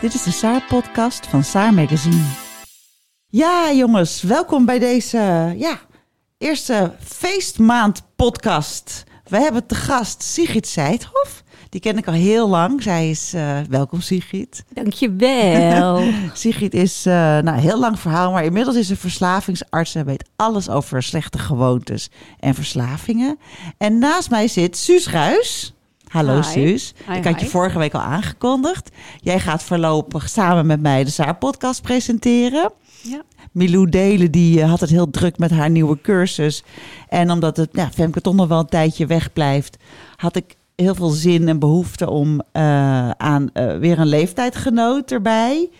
Dit is de Saar-podcast van Saar Magazine. Ja, jongens, welkom bij deze ja, eerste feestmaand podcast. We hebben te gast Sigrid Seidhoff. Die ken ik al heel lang. Zij is, eh, welkom Sigrid. Dankjewel. Sigrid is, uh, nou heel lang verhaal, maar inmiddels is ze verslavingsarts en weet alles over slechte gewoontes en verslavingen. En naast mij zit Suus Ruis. Hallo Hi. Suus. Hi, ik had je vorige week al aangekondigd. Jij gaat voorlopig samen met mij de Saar-podcast presenteren. Ja. Milou Delen die eh, had het heel druk met haar nieuwe cursus. En omdat het ja, Femke toch nog wel een tijdje wegblijft, had ik heel veel zin en behoefte om eh, aan eh, weer een leeftijdgenoot erbij.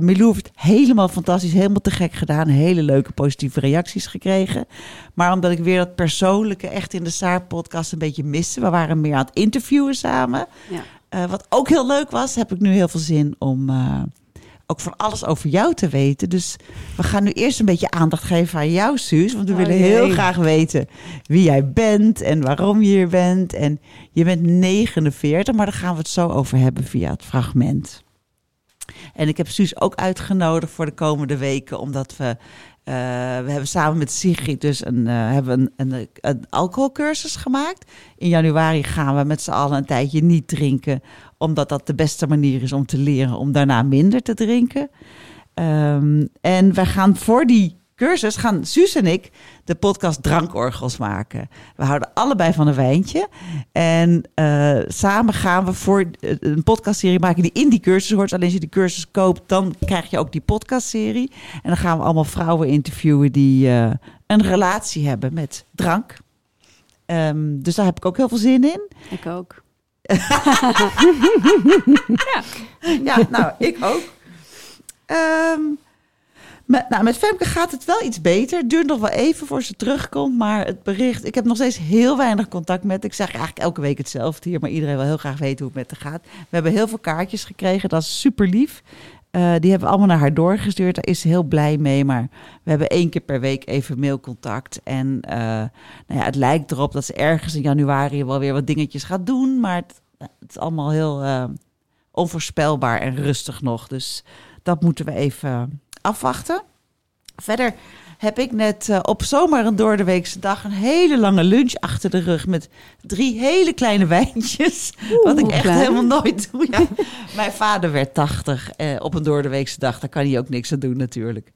Milou heeft helemaal fantastisch, helemaal te gek gedaan. Hele leuke positieve reacties gekregen. Maar omdat ik weer dat persoonlijke echt in de Saar-podcast een beetje miste. We waren meer aan het interviewen samen. Ja. Eh, wat ook heel leuk was, heb ik nu heel veel zin om eh, ook van alles over jou te weten. Dus we gaan nu eerst een beetje aandacht geven aan jou, Suus. Want we Oh, willen heel graag weten wie jij bent en waarom je hier bent. En je bent 49, maar daar gaan we het zo over hebben via het fragment. En ik heb Suus ook uitgenodigd voor de komende weken, omdat we, eh, we hebben samen met Sigrid dus een, eh, hebben een, een, alcoholcursus gemaakt. In januari gaan we met z'n allen een tijdje niet drinken, omdat dat de beste manier is om te leren om daarna minder te drinken. Ehm, en wij gaan voor die cursus, gaan Suus en ik de podcast Drankorgels maken. We houden allebei van een wijntje. En eh, samen gaan we voor eh, een podcastserie maken die in die cursus hoort. Alleen als je die cursus koopt, dan krijg je ook die podcastserie. En dan gaan we allemaal vrouwen interviewen die eh, een relatie hebben met drank. Ehm, dus daar heb ik ook heel veel zin in. Ik ook. Ja, nou, ik ook. Ehm, met, nou, met Femke gaat het wel iets beter. Het duurt nog wel even voor ze terugkomt. Maar het bericht, ik heb nog steeds heel weinig contact met. Ik zeg eigenlijk elke week hetzelfde hier. Maar iedereen wil heel graag weten hoe het met haar gaat. We hebben heel veel kaartjes gekregen. Dat is super lief. Eh, die hebben we allemaal naar haar doorgestuurd. Daar is ze heel blij mee. Maar we hebben één keer per week even mailcontact. En eh, nou ja, het lijkt erop dat ze ergens in januari wel weer wat dingetjes gaat doen. Maar het, het is allemaal heel eh, onvoorspelbaar en rustig nog. Dus dat moeten we even afwachten. Verder heb ik net eh, op zomaar een doordeweekse dag een hele lange lunch achter de rug met drie hele kleine wijntjes. wat ik echt klein. helemaal nooit doe. Ja. Mijn vader werd 80 eh, op een doordeweekse dag. Daar kan hij ook niks aan doen natuurlijk.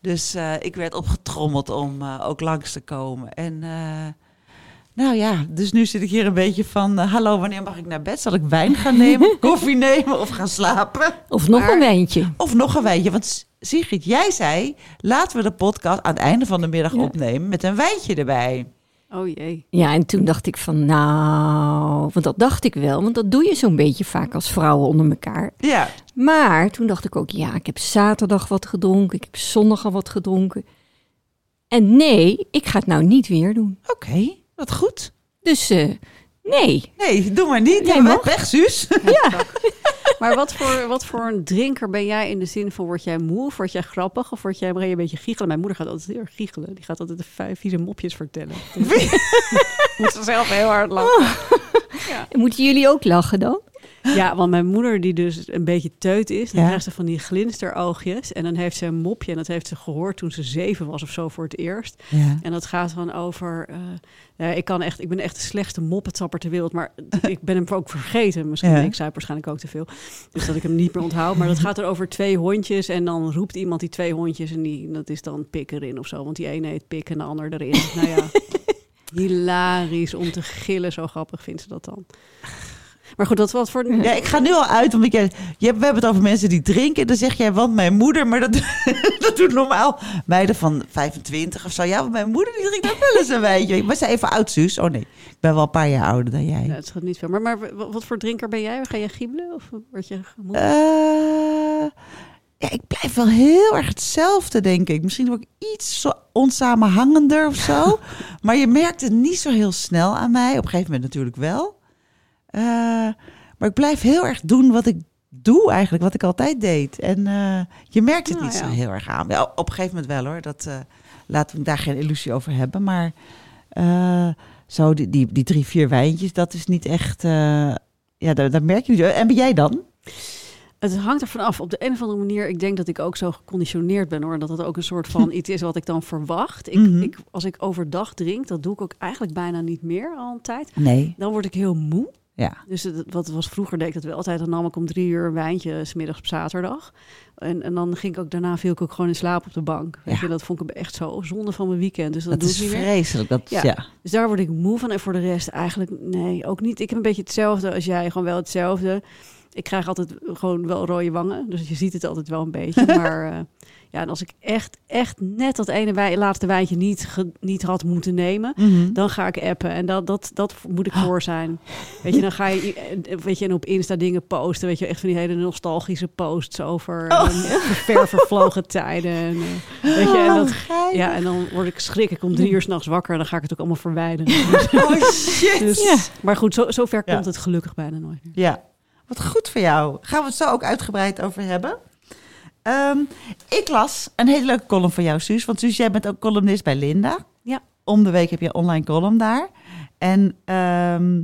Dus eh, ik werd opgetrommeld om ook langs te komen. En nou ja, dus nu zit ik hier een beetje van... hallo, wanneer mag ik naar bed? Zal ik wijn gaan nemen, koffie nemen of gaan slapen? Of nog Maar- een wijntje. Of nog een wijntje. Want Sigrid, jij zei... laten we de podcast aan het einde van de middag Ja. opnemen... met een wijntje erbij. Oh jee. Ja, en toen dacht ik van nou, want dat dacht ik wel, want dat doe je zo'n beetje vaak als vrouwen onder elkaar. Ja, Maar toen dacht ik ook, ja, ik heb zaterdag wat gedronken, ik heb zondag al wat gedronken. En nee, ik ga het nou niet weer doen. oké. Wat goed. Dus eh, nee. Nee, doe maar niet. Jij mag. weg, Suus. Maar wat voor, wat voor een drinker ben jij in de zin van, word jij moe of word jij grappig of word jij maar een beetje giechelen? Mijn moeder gaat altijd heel erg giechelen. Die gaat altijd de vijf vieze mopjes vertellen. Moet ze zelf heel hard lachen. En Moeten jullie ook lachen dan? Ja, want mijn moeder die dus een beetje teut is, dan Ja. krijgt ze van die glinsteroogjes. En dan heeft ze een mopje en dat heeft ze gehoord toen ze zeven was of zo voor het eerst. Ja. En dat gaat dan over. eh, ja, ik, kan echt, ik ben echt de slechtste moppetapper ter wereld. Maar ik ben hem ook vergeten. Misschien. Ja. Ik zei waarschijnlijk ook te veel. Dus dat ik hem niet meer onthoud. Maar dat gaat er over twee hondjes. En dan roept iemand die twee hondjes. En die, dat is dan pik erin of zo. Want die ene heet pik en de ander erin. nou ja. Hilarisch om te gillen. Zo grappig vindt ze dat dan. Maar goed, dat wat voor... Ja, ik ga nu al uit, omdat jij, je hebt, we hebben het over mensen die drinken. Dan zeg jij, want mijn moeder, maar dat, dat doet normaal meiden van 25 of zo. Ja, want mijn moeder die drinkt ook wel eens een wijntje. Was zij even oud, Suus? Oh nee, ik ben wel een paar jaar ouder dan jij. Ja, het gaat niet veel. Maar, maar wat voor drinker ben jij? Ga je giebelen of word je moe? Eh, ja, ik blijf wel heel erg hetzelfde, denk ik. Misschien word ik iets zo onsamenhangender of zo. maar je merkt het niet zo heel snel aan mij. Op een gegeven moment natuurlijk wel. Eh, maar ik blijf heel erg doen wat ik doe eigenlijk, wat ik altijd deed. En eh, je merkt het Nou niet ja. zo heel erg aan. Ja, op een gegeven moment wel hoor. Dat, eh, laten we daar geen illusie over hebben. Maar zo die, die, die drie, vier wijntjes, dat is niet echt... ja, dat, merk je niet. En ben jij dan? Het hangt ervan af. Op de een of andere manier, ik denk dat ik ook zo geconditioneerd ben hoor. Dat dat ook een soort van iets is wat ik dan verwacht. Ik, Mhm. ik, als ik overdag drink, dat doe ik ook eigenlijk bijna niet meer al een tijd. Nee. Dan word ik heel moe. Ja. Dus het, wat was vroeger deed ik dat wel altijd. Dan nam ik om drie uur een wijntje, 's middags op zaterdag. En, en dan ging ik ook daarna viel ik ook gewoon in slaap op de bank. Weet Ja. je, dat vond ik echt zo zonde van mijn weekend. Dus dat, Dat doe is ik niet meer. vreselijk. Dat, ja. Ja. Dus daar word ik moe van. En voor de rest eigenlijk, nee, ook niet. Ik heb een beetje hetzelfde als jij, gewoon wel hetzelfde. Ik krijg altijd gewoon wel rode wangen. Dus je ziet het altijd wel een beetje. Maar eh, ja, en als ik echt, echt net dat ene wij, laatste wijntje niet, ge- niet had moeten nemen... Mhm. dan ga ik appen. En dat, dat, dat moet ik voor zijn. Weet je, dan ga je eh, weet je, en op Insta dingen posten. Weet je, echt van die hele nostalgische posts over Oh. eh, ver vervlogen tijden. En, weet je, en dat, geinig. ja, en dan word ik schrik. Ik om drie uur s'nachts wakker en dan ga ik het ook allemaal verwijderen. Oh shit. Dus, ja. Maar goed, zo, zover Ja. komt het gelukkig bijna nooit meer. ja. Wat goed voor jou. Gaan we het zo ook uitgebreid over hebben. Ehm, ik las een hele leuke column van jou, Suus. Want Suus, jij bent ook columnist bij Linda. Ja. Om de week heb je een online column daar. En ehm,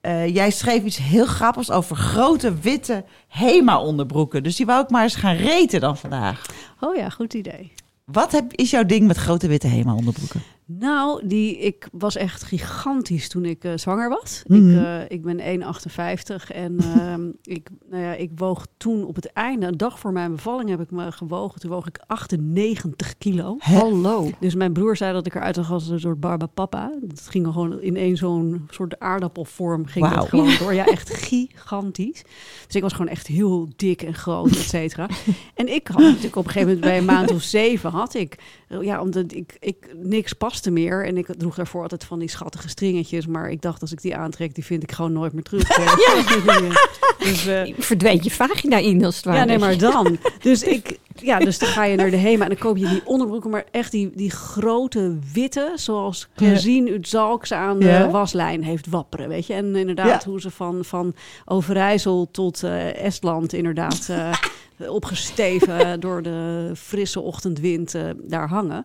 eh, jij schreef iets heel grappigs over grote witte HEMA-onderbroeken. Dus die wou ik maar eens gaan reten dan vandaag. Oh ja, goed idee. Wat heb, is jouw ding met grote witte HEMA-onderbroeken? Nou, die, ik was echt gigantisch toen ik eh, zwanger was. Mhm. Ik, eh, ik ben 1,58 en ehm, ik, nou ja, ik woog toen op het einde, een dag voor mijn bevalling heb ik me gewogen. Toen woog ik 98 kilo. Hallo. Dus mijn broer zei dat ik eruit zag als een soort barbapapa. Dat ging gewoon in één zo'n soort aardappelvorm. Ging Wauw. dat gewoon door. Ja, echt gigantisch. Dus ik was gewoon echt heel dik en groot, et cetera. En ik had natuurlijk op een gegeven moment bij een maand of zeven had ik... Ja, omdat ik, ik niks paste meer. En ik droeg daarvoor altijd van die schattige stringetjes. Maar ik dacht, als ik die aantrek, die vind ik gewoon nooit meer terug. Dus, eh, Verdwijnt je vagina in als het ware. ja, nee, maar dan. Dus ik, ja, dus dan ga je naar de Hema en dan koop je die onderbroeken, maar echt die, die grote witte, zoals Ja. gezien uit Zalks aan de Ja. waslijn heeft wapperen, weet je. En inderdaad Ja. hoe ze van, van Overijssel tot eh, Estland inderdaad eh, opgesteven door de frisse ochtendwind eh, daar hangen.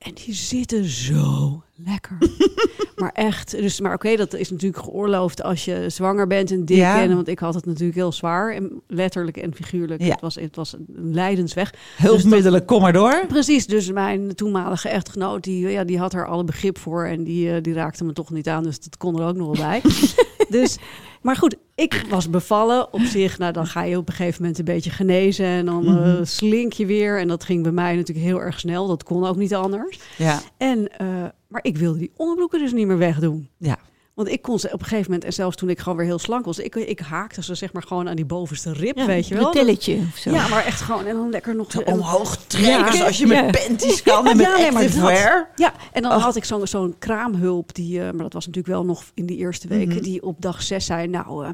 En die zitten zo lekker. maar echt, dus, maar oké, dat is natuurlijk geoorloofd als je zwanger bent en dik. Ja. En, want ik had het natuurlijk heel zwaar, en letterlijk en figuurlijk. Ja. Het, was, het was een lijdensweg. Hulpmiddelen, kom maar door. Precies, dus mijn toenmalige echtgenoot, die, ja, die had er alle begrip voor. En die, eh, die raakte me toch niet aan, dus dat kon er ook nog wel bij. dus, maar goed, ik was bevallen op zich. Nou, dan ga je op een gegeven moment een beetje genezen. En dan eh, Mhm. slink je weer. En dat ging bij mij natuurlijk heel erg snel. Dat kon ook niet anders. Ja. En, eh, maar ik wilde die onderbroeken dus niet meer wegdoen. Ja. Want ik kon ze op een gegeven moment, en zelfs toen ik gewoon weer heel slank was, ik, ik haakte ze zeg maar gewoon aan die bovenste rib, Ja, weet je wel. bretelletje of zo. Ja, maar echt gewoon, en dan lekker nog... Zo omhoog trekken, Ja. zoals je met Ja. panties kan en met Ja, nee, dat-. Ja, en dan Oh. had ik zo'n zo'n kraamhulp, die, eh, maar dat was natuurlijk wel nog in die eerste weken, Mhm. die op dag zes zei, nou, eh,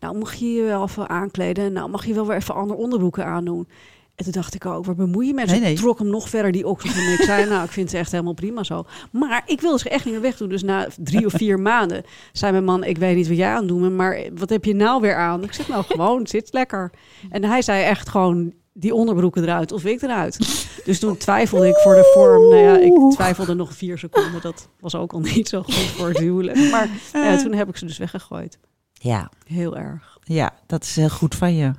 nou mag je je wel even aankleden, nou mag je wel weer even andere onderbroeken aandoen. En toen dacht ik ook, waar bemoei je met? Nee, nee. Ik trok hem nog verder, die oksels. En ik zei, nou, ik vind ze echt helemaal prima zo. Maar ik wilde ze echt niet meer wegdoen. Dus na drie of vier maanden zei mijn man, ik weet niet wat jij aan doet, maar wat heb je nou weer aan? Ik zeg, nou, gewoon, zit lekker. En hij zei echt gewoon, die onderbroeken eruit of ik eruit. Dus toen twijfelde ik voor de vorm. Nou ja, ik twijfelde nog vier seconden. Dat was ook al niet zo goed voor het huwelijk. Maar ja, toen heb ik ze dus weggegooid. Ja, Heel erg. ja, dat is heel goed van je.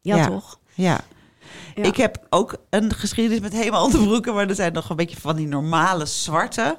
Ja, Ja. toch? Ja. Ja. Ik heb ook een geschiedenis met helemaal onderbroeken, maar er zijn nog een beetje van die normale zwarte.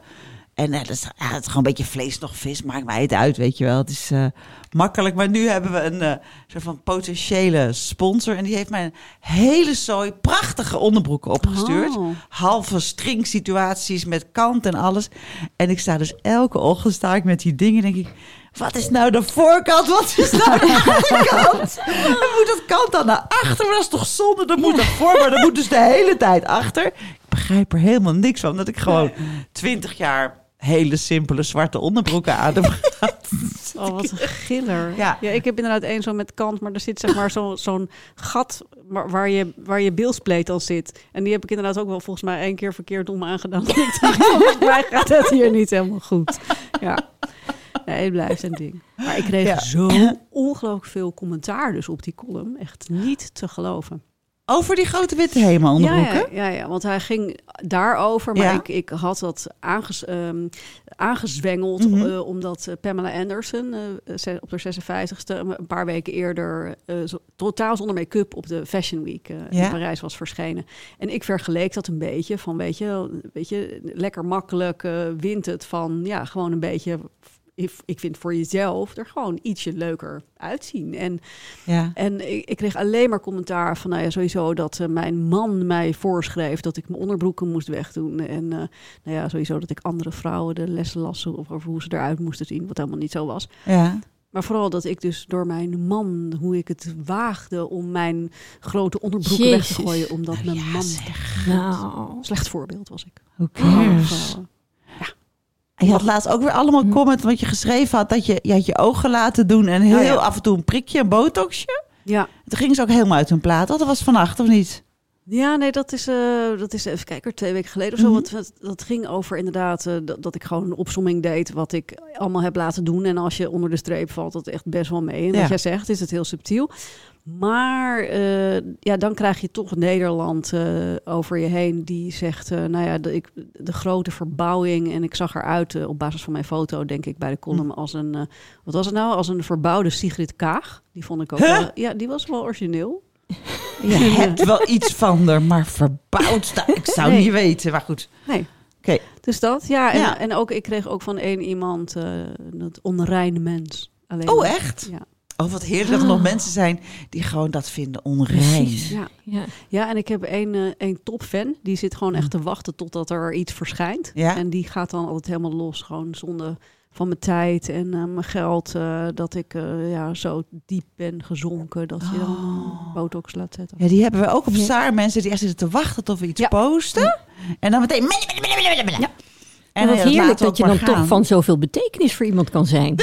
En eh, dat is, ja, het is gewoon een beetje vlees nog vis, maakt mij het uit, weet je wel. Het is eh, makkelijk, maar nu hebben we een eh, soort van potentiële sponsor. En die heeft mij een hele zooi prachtige onderbroeken opgestuurd. Oh. Halve string situaties met kant en alles. En ik sta dus elke ochtend sta ik met die dingen, denk ik... wat is nou de voorkant? Wat is nou de achterkant? En moet dat kant dan naar achter? Maar dat is toch zonde? Dan moet dat voor, maar dan moet dus de hele tijd achter. Ik begrijp er helemaal niks van. Dat ik gewoon twintig jaar hele simpele zwarte onderbroeken aan heb gehad. Oh, wat een giller. Ja. Ja. ik heb inderdaad één zo met kant, maar er zit zeg maar zo- zo'n gat waar, waar je, waar je bilspleet al zit. En die heb ik inderdaad ook wel volgens mij één keer verkeerd om aangedaan. ik dacht, volgens mij gaat het hier niet helemaal goed. Ja. Nee, het blijft een ding. Maar ik kreeg Ja. zo ongelooflijk veel commentaar dus op die column. Echt niet te geloven. Over die grote witte onderbroeken. Ja, ja, ja, ja, want hij ging daarover. Maar Ja. ik, ik had dat aanges, ehm, aangezwengeld. Mhm. eh, omdat eh, Pamela Anderson ze- op haar 56ste... een paar weken eerder... totaal zonder make-up op de Fashion Week Ja. in Parijs was verschenen. En ik vergeleek dat een beetje van... weet je, weet je lekker makkelijk wint het van... ja, gewoon een beetje... Ik, vind voor jezelf er gewoon ietsje leuker uitzien. En Ja. en ik, ik kreeg alleen maar commentaar van, nou ja, sowieso dat eh, mijn man mij voorschreef dat ik mijn onderbroeken moest wegdoen. En eh, nou ja, sowieso dat ik andere vrouwen de lessen las over over hoe ze eruit moesten zien, wat helemaal niet zo was. ja. Maar vooral dat ik dus door mijn man, hoe ik het waagde om mijn grote onderbroeken weg te gooien, omdat mijn man... Nou, Slecht voorbeeld was ik. Cares? Vrouwen. Je had laatst ook weer allemaal comment wat je geschreven had. Dat je, je had je ogen laten doen en heel Oh ja. af en toe een prikje, een botoxje. Ja. Toen ging ze ook helemaal uit hun plaat. Oh, dat was vannacht, of niet? Ja, nee, dat is, eh, dat is even kijken, twee weken geleden of zo. Mhm. wat- dat ging over inderdaad eh, dat, dat ik gewoon een opsomming deed wat ik allemaal heb laten doen. En als je onder de streep valt, dat echt best wel mee. En Ja. wat jij zegt, is het heel subtiel. Maar eh, ja, dan krijg je toch Nederland eh, over je heen die zegt, eh, nou ja, de, ik, de grote verbouwing. En ik zag eruit op basis van mijn foto, denk ik, bij de column als een, wat was het nou? Als een verbouwde Sigrid Kaag. Die vond ik ook Huh? wel, ja, die was wel origineel. Je hebt wel iets van er, maar verbouwd. Ik zou Nee. niet weten, maar goed. Nee. Oké. Dus dat, ja. En, Ja. en ook, ik kreeg ook van één iemand dat onreine mens. Alleen Oh, echt? Ja. Oh, wat heerlijk dat er nog mensen zijn die gewoon dat vinden onrein. Precies. Ja. ja. ja, en ik heb één, eh één topfan. Die zit gewoon echt te wachten totdat er iets verschijnt. Ja? En die gaat dan altijd helemaal los. Gewoon zonder van mijn tijd en eh, mijn geld. eh, dat ik eh, ja, zo diep ben gezonken. Dat je dan eh, botox laat zetten. Ja, die hebben we ook op Ja. Saar. Mensen die echt zitten te wachten tot we iets Ja. posten. En dan meteen... Ja. En wat heerlijk dat je dan toch van zoveel betekenis voor iemand kan zijn.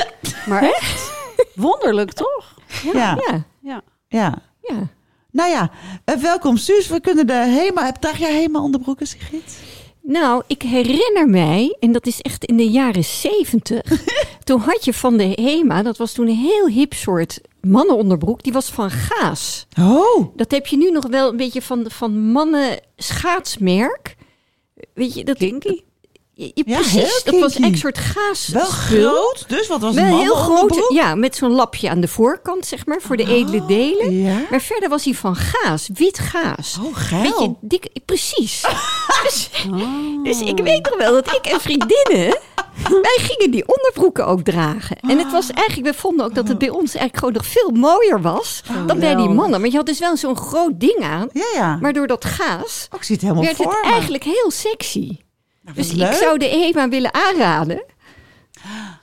Maar echt wonderlijk, toch? Ja, Ja, Ja. ja. ja. Nou ja, eh, welkom Suus. We kunnen de Hema... Draag jij Hema onderbroeken, Sigrid? Nou, ik herinner mij, en dat is echt in de jaren zeventig. toen had je van de HEMA, dat was toen een heel hip soort mannenonderbroek. Die was van Gaas. Oh, Dat heb je nu nog wel een beetje van, van mannen schaatsmerk. Weet je, dat... Kinky. Ja, precies, heel dat was een soort gaas. wel groot. Dus wat was een heel groot, ja, met zo'n lapje aan de voorkant, zeg maar, voor de edele delen. Ja. Maar verder was hij van gaas, wit gaas. Oh, geil. Weet je, dik, precies. dus, Oh. dus ik weet nog wel dat ik en vriendinnen, wij gingen die onderbroeken ook dragen. En het was eigenlijk, we vonden ook dat het bij ons eigenlijk gewoon nog veel mooier was dan bij die mannen. Maar je had dus wel zo'n groot ding aan, Ja, ja. maar door dat gaas Oh, ik zie het helemaal werd voor het me. eigenlijk heel sexy. Nou, Dus ik zou de EMA willen aanraden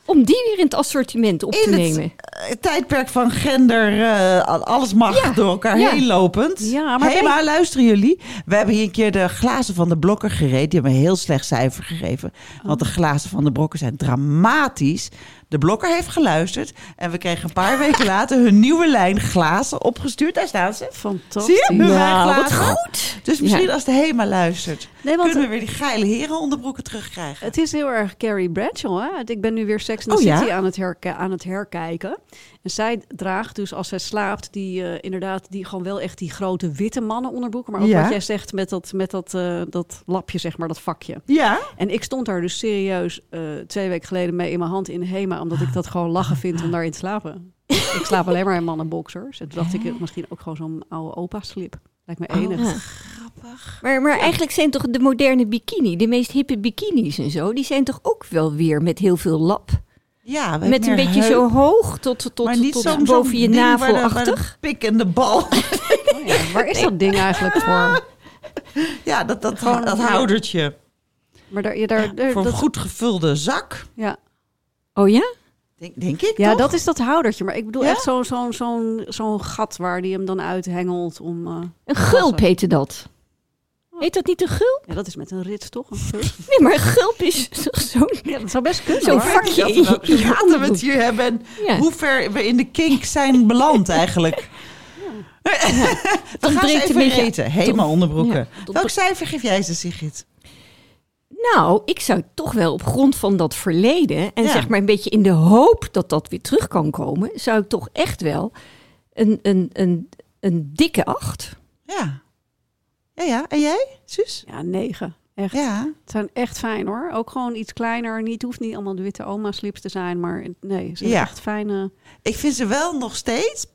om die weer in het assortiment op te In nemen. eh, tijdperk van gender, eh, alles mag Ja, door elkaar ja. heen lopend. Ja, maar hey, luisteren jullie. We hebben hier een keer de glazen van de blokker gereden. Die hebben een heel slecht cijfer gegeven. Want de glazen van de brokken zijn dramatisch. De blokker heeft geluisterd. En we kregen een paar weken later hun nieuwe lijn glazen opgestuurd. Daar staan ze. Fantastisch. Zie je? Hun Nou, wat goed. Dus misschien Ja. als de HEMA luistert, Nee, want kunnen we weer die geile herenonderbroeken terugkrijgen. Het is heel erg Carrie Bradshaw. Hè? Ik ben nu weer Sex and the Oh, ja? City aan, het aan het herkijken. En zij draagt dus als zij slaapt, die eh, inderdaad, die gewoon wel echt die grote witte mannen onderbroeken. Maar ook Ja. wat jij zegt met dat, met dat, eh, dat lapje, zeg maar, dat vakje. Ja? En ik stond daar dus serieus eh, twee weken geleden mee in mijn hand in HEMA, omdat ik dat gewoon lachen vind om daarin te slapen. ik slaap alleen maar in mannenboxers. En toen dacht ik, misschien ook gewoon zo'n oude opa-slip. Lijkt me enig. Ja. Maar, maar eigenlijk zijn toch de moderne bikini, de meest hippe bikinis en zo, die zijn toch ook wel weer met heel veel lap. Ja, Met een beetje zo hoog tot, tot, maar niet tot zo'n boven je navelachtig. pik en de bal. Oh ja, waar is dat ding eigenlijk voor? Ja, dat, dat, Gewoon- dat houdertje. Maar daar, ja, daar, daar- Voor een dat, goed gevulde zak. ja. Oh ja? Denk, denk ik Ja, toch? dat is dat houdertje. Maar ik bedoel Ja? echt zo'n zo'n zo'n zo'n gat waar die hem dan uithengelt om... eh, Een gulp heette dat. Heet dat niet een gulp? ja, dat is met een rits toch? Een gulp? Nee, maar een gulp is toch zo'n... Ja, dat zou best kunnen Zo'n vakje Ja, in je gaten we het hier hebben en Ja. hoe ver we in de kink zijn beland eigenlijk. we Dan gaan ze breekt even eten. Helemaal onderbroeken. Ja, Welk cijfer geef jij ze, Sigrid? Nou, ik zou toch wel op grond van dat verleden... en Ja. zeg maar een beetje in de hoop dat dat weer terug kan komen... zou ik toch echt wel een, een, een, een dikke acht... Ja. Ja, ja. En jij, Suus? Ja, negen. Echt. Ja. Het zijn echt fijn hoor. Ook gewoon iets kleiner. Niet, hoeft niet allemaal de witte oma slips te zijn. Maar nee, ze zijn Ja. echt fijne... Ik vind ze wel nog steeds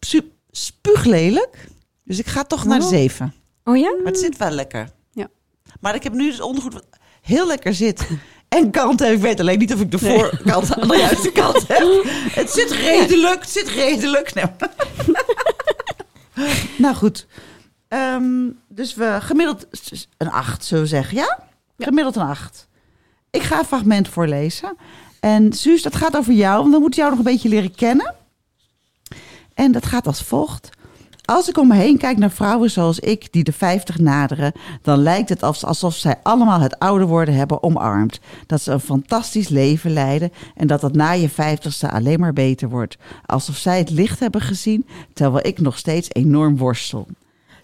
spuuglelijk. Dus ik ga toch naar Oh. zeven. Oh ja? Maar het zit wel lekker. Ja. Maar ik heb nu dus ondergoed heel lekker zit. En kant heb. Ik weet alleen niet of ik de Nee. voorkant aan de juiste kant heb. Het zit redelijk. Het zit redelijk. Nou, nou goed. Ehm, dus we gemiddeld een acht, zullen we zeggen. Ja? Ja. Gemiddeld een acht. Ik ga een fragment voorlezen. En Suus, dat gaat over jou. Want we moeten jou nog een beetje leren kennen. En dat gaat als volgt. Als ik om me heen kijk naar vrouwen zoals ik die de 50 naderen, dan lijkt het als- alsof zij allemaal het ouder worden hebben omarmd. Dat ze een fantastisch leven leiden en dat dat na je 50ste alleen maar beter wordt. Alsof zij het licht hebben gezien, terwijl ik nog steeds enorm worstel.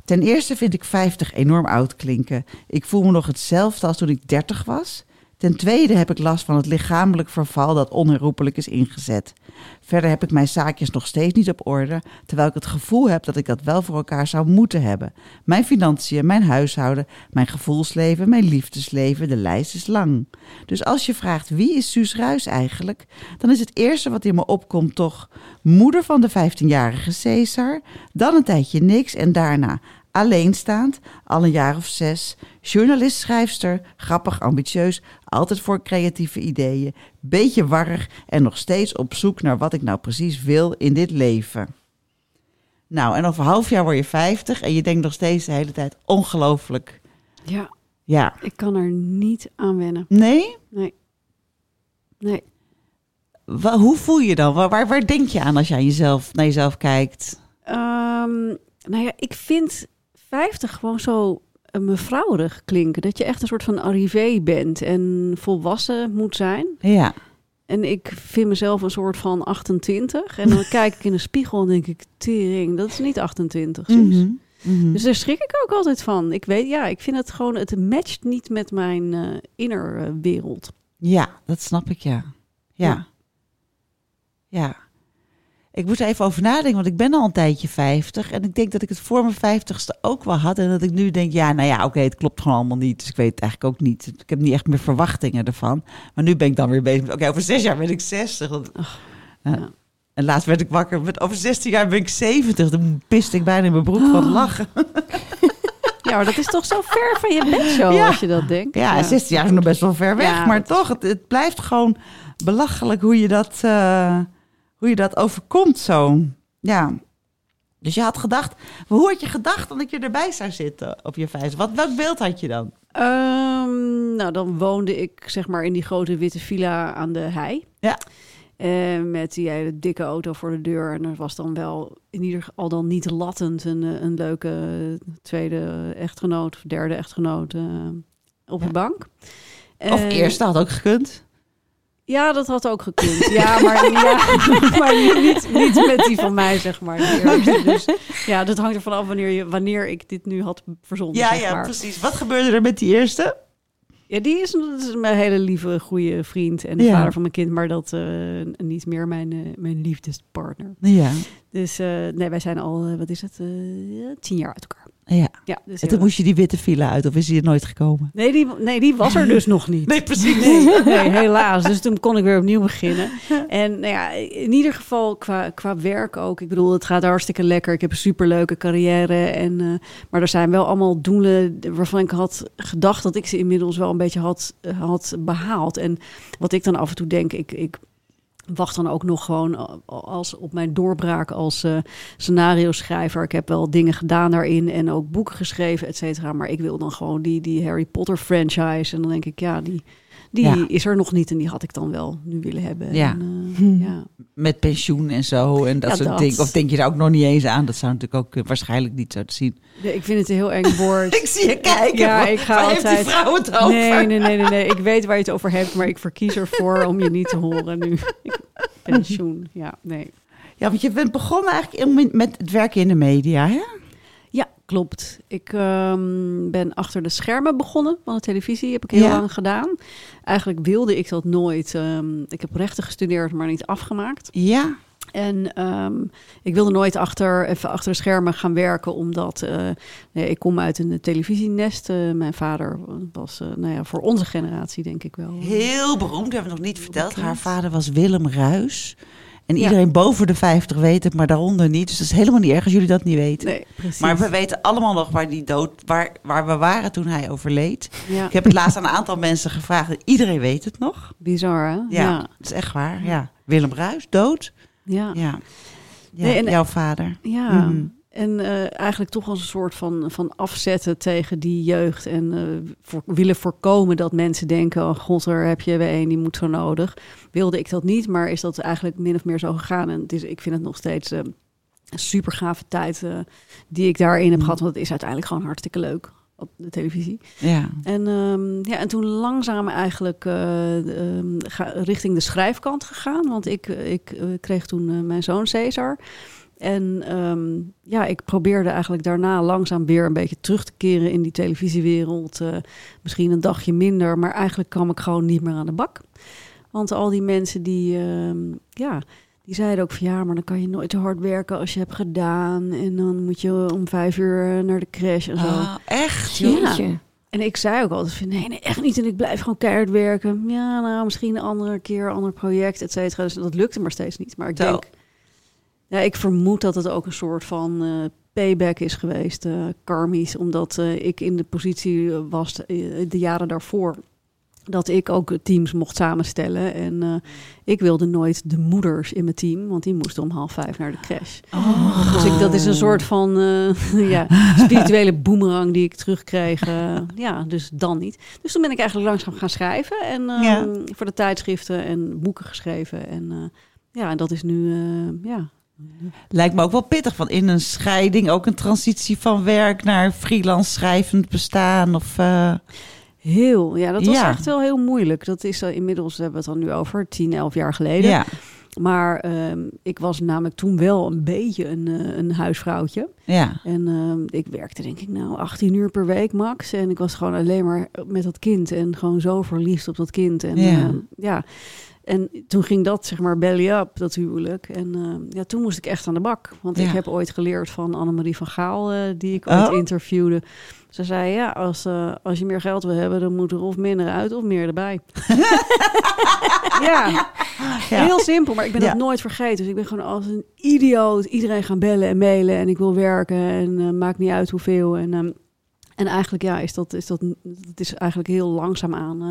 Ten eerste vind ik 50 enorm oud klinken. Ik voel me nog hetzelfde als toen ik 30 was. Ten tweede heb ik last van het lichamelijk verval dat onherroepelijk is ingezet. Verder heb ik mijn zaakjes nog steeds niet op orde, terwijl ik het gevoel heb dat ik dat wel voor elkaar zou moeten hebben. Mijn financiën, mijn huishouden, mijn gevoelsleven, mijn liefdesleven, de lijst is lang. Dus als je vraagt wie is Suus Ruis eigenlijk, dan is het eerste wat in me opkomt toch moeder van de 15-jarige Caesar, dan een tijdje niks en daarna alleenstaand, al een jaar of zes, journalist, schrijfster, grappig, ambitieus, altijd voor creatieve ideeën, beetje warrig en nog steeds op zoek naar wat ik nou precies wil in dit leven. Nou, en over half jaar word je 50 en je denkt nog steeds de hele tijd ongelooflijk. Ja, Ja. ik kan er niet aan wennen. Nee? Nee. Nee. Wa- hoe voel je dan? Waar, waar, waar denk je aan als je aan jezelf, naar jezelf kijkt? Ehm, nou ja, ik vind 50 gewoon zo mevrouwerig klinken. Dat je echt een soort van arrivé bent en volwassen moet zijn. Ja. En ik vind mezelf een soort van 28. En dan kijk ik in de spiegel en denk ik, tering, dat is niet 28. Suus. Mhm. Dus daar schrik ik ook altijd van. Ik weet, ja, ik vind het gewoon, het matcht niet met mijn eh innerwereld. Ja, dat snap ik, ja. Ja. Ja. Ja. Ik moet er even over nadenken, want ik ben al een tijdje 50. En ik denk dat ik het voor mijn 50ste ook wel had. En dat ik nu denk, ja, nou ja, oké, het klopt gewoon allemaal niet. Dus ik weet het eigenlijk ook niet. Ik heb niet echt meer verwachtingen ervan. Maar nu ben ik dan weer bezig met, oké, over zes jaar ben ik 60. Want, Nou, ja. En laatst werd ik wakker, met over 16 jaar ben ik 70. Dan piste ik bijna in mijn broek van het lachen. Ja, maar dat is toch zo ver van je bedshow Ja. als je dat denkt. Ja, 16 jaar is nog best wel ver weg. Ja, maar toch, het, het blijft gewoon belachelijk hoe je dat, eh, hoe je dat overkomt zo. Ja. Dus je had gedacht, hoe had je gedacht dat je erbij zou zitten op je vijf? Wat, welk beeld had je dan? Ehm, nou, dan woonde ik zeg maar in die grote witte villa aan de hei. Ja. Eh, met die hele dikke auto voor de deur. En er was dan wel in ieder geval dan niet lattend een, eh, een leuke tweede echtgenoot of derde echtgenoot eh, op Ja. de bank. Of eerste had ook gekund. Ja, dat had ook gekund. Ja, maar, ja, maar niet, niet met die van mij, zeg maar. Dus ja, dat hangt ervan af wanneer, je, wanneer ik dit nu had verzonnen. Ja, zeg ja, maar. precies. Wat gebeurde er met die eerste? Ja, die is, dat is mijn hele lieve, goede vriend en de Ja. vader van mijn kind, maar dat eh, niet meer mijn, eh, mijn liefdespartner. Ja. Dus eh, nee, wij zijn al, wat is het, tien jaar uit elkaar. Ja. Ja, dus En toen moest je die witte villa uit, of is die er nooit gekomen? nee, die, nee, die was er dus nog niet. Nee, precies. Nee, nee, helaas. Dus toen kon ik weer opnieuw beginnen. En nou ja, in ieder geval qua, qua werk ook. Ik bedoel, het gaat hartstikke lekker. Ik heb een superleuke carrière. En, eh, maar er zijn wel allemaal doelen waarvan ik had gedacht dat ik ze inmiddels wel een beetje had, eh, had behaald. En wat ik dan af en toe denk, ik, ik wacht dan ook nog gewoon als op mijn doorbraak als eh scenario schrijver. Ik heb wel dingen gedaan daarin en ook boeken geschreven, et cetera. Maar ik wil dan gewoon die, die Harry Potter franchise. En dan denk ik, ja, die, Die Ja. is er nog niet en die had ik dan wel nu willen hebben. Ja. En, eh, ja. Met pensioen en zo en dat Ja, soort dingen. Of denk je daar ook nog niet eens aan? Dat zou natuurlijk ook eh, waarschijnlijk niet zo te zien. Nee, ik vind het een heel eng woord. Ik zie je kijken. Ja, ik ga waar heeft die altijd- vrouw het over? Nee, nee, nee, nee, nee. Ik weet waar je het over hebt, maar ik verkies ervoor om je niet te horen nu. Pensioen, ja, nee. Ja, want je bent begonnen eigenlijk met het werken in de media, hè? Ja, klopt. Ik ehm, ben achter de schermen begonnen van de televisie. Heb ik heel Ja. lang gedaan. Eigenlijk wilde ik dat nooit. Ehm, ik heb rechten gestudeerd, maar niet afgemaakt. Ja. En ehm, ik wilde nooit achter, even achter de schermen gaan werken, omdat eh, nee, ik kom uit een televisienest. Eh, mijn vader was, eh, nou ja, voor onze generatie denk ik wel. Heel beroemd, hebben we nog niet verteld. Haar vader was Willem Ruis. En iedereen boven de 50 weet het, maar daaronder niet. Dus dat is helemaal niet erg als jullie dat niet weten. Nee. Maar we weten allemaal nog waar, die dood, waar, waar we waren toen hij overleed. Ik heb het laatst aan een aantal mensen gevraagd. en Iedereen weet het nog. bizar hè? Ja, dat is echt waar. Ja. Willem Ruis, dood. ja. Ja. Nee, en- jouw vader. Ja, Mhm. En eh, eigenlijk toch als een soort van, van afzetten tegen die jeugd. En eh, voor, willen voorkomen dat mensen denken: oh god, er heb je weer een, die moet zo nodig. Wilde ik dat niet, maar is dat eigenlijk min of meer zo gegaan. En het is, ik vind het nog steeds eh, een super gave tijd die ik daarin heb Mhm. gehad. Want het is uiteindelijk gewoon hartstikke leuk op de televisie. Ja. En, ehm, ja, en toen langzaam eigenlijk eh, ehm, ga- richting de schrijfkant gegaan. Want ik, ik kreeg toen mijn zoon Cesar. En ehm, ja, ik probeerde eigenlijk daarna langzaam weer een beetje terug te keren in die televisiewereld. Eh, misschien een dagje minder, maar eigenlijk kwam ik gewoon niet meer aan de bak. Want al die mensen die, ehm, ja, die zeiden ook van ja, maar dan kan je nooit te hard werken als je hebt gedaan. En dan moet je om vijf uur naar de crash en zo. Ah, echt? Ja. En ik zei ook altijd van nee, nee, echt niet. En ik blijf gewoon keihard werken. Ja, nou, misschien een andere keer, een ander project, et cetera. Dus dat lukte maar steeds niet. Maar ik Zo. denk, ja, ik vermoed dat het ook een soort van eh, payback is geweest, eh karmisch. Omdat eh, ik in de positie was de jaren daarvoor. Dat ik ook teams mocht samenstellen. En ik wilde nooit de moeders in mijn team, want die moesten om half vijf naar de crash. Oh. Dus ik, dat is een soort van ja, spirituele boemerang die ik terugkreeg. ja, dus dan niet. Dus toen ben ik eigenlijk langzaam gaan schrijven. En eh, Ja. voor de tijdschriften en boeken geschreven. En ja, en dat is nu, ja. Lijkt me ook wel pittig. Van in een scheiding ook een transitie van werk naar freelance schrijvend bestaan. Of, eh, Heel, ja, dat was Ja. echt wel heel moeilijk. Dat is uh, inmiddels, hebben we het dan nu over, 10, 11 jaar geleden. ja, Maar ehm, ik was namelijk toen wel een beetje een, eh, een huisvrouwtje. ja. En ehm, ik werkte denk ik nou 18 uur per week max. En ik was gewoon alleen maar met dat kind. En gewoon zo verliefd op dat kind. En Ja. ja, ja. En toen ging dat zeg maar belly up, dat huwelijk. En ehm, ja, toen moest ik echt aan de bak. Want Ja. ik heb ooit geleerd van Annemarie van Gaal, eh, die ik ooit Oh. interviewde. Ze zei, ja, als, eh, als je meer geld wil hebben, dan moet er of minder uit of meer erbij. ja, Ja. heel simpel, maar ik ben Ja. dat nooit vergeten. Dus ik ben gewoon als een idioot iedereen gaan bellen en mailen. En ik wil werken en eh, maakt niet uit hoeveel. En, ehm, en eigenlijk ja, is dat, is dat, dat is eigenlijk heel langzaam aan eh,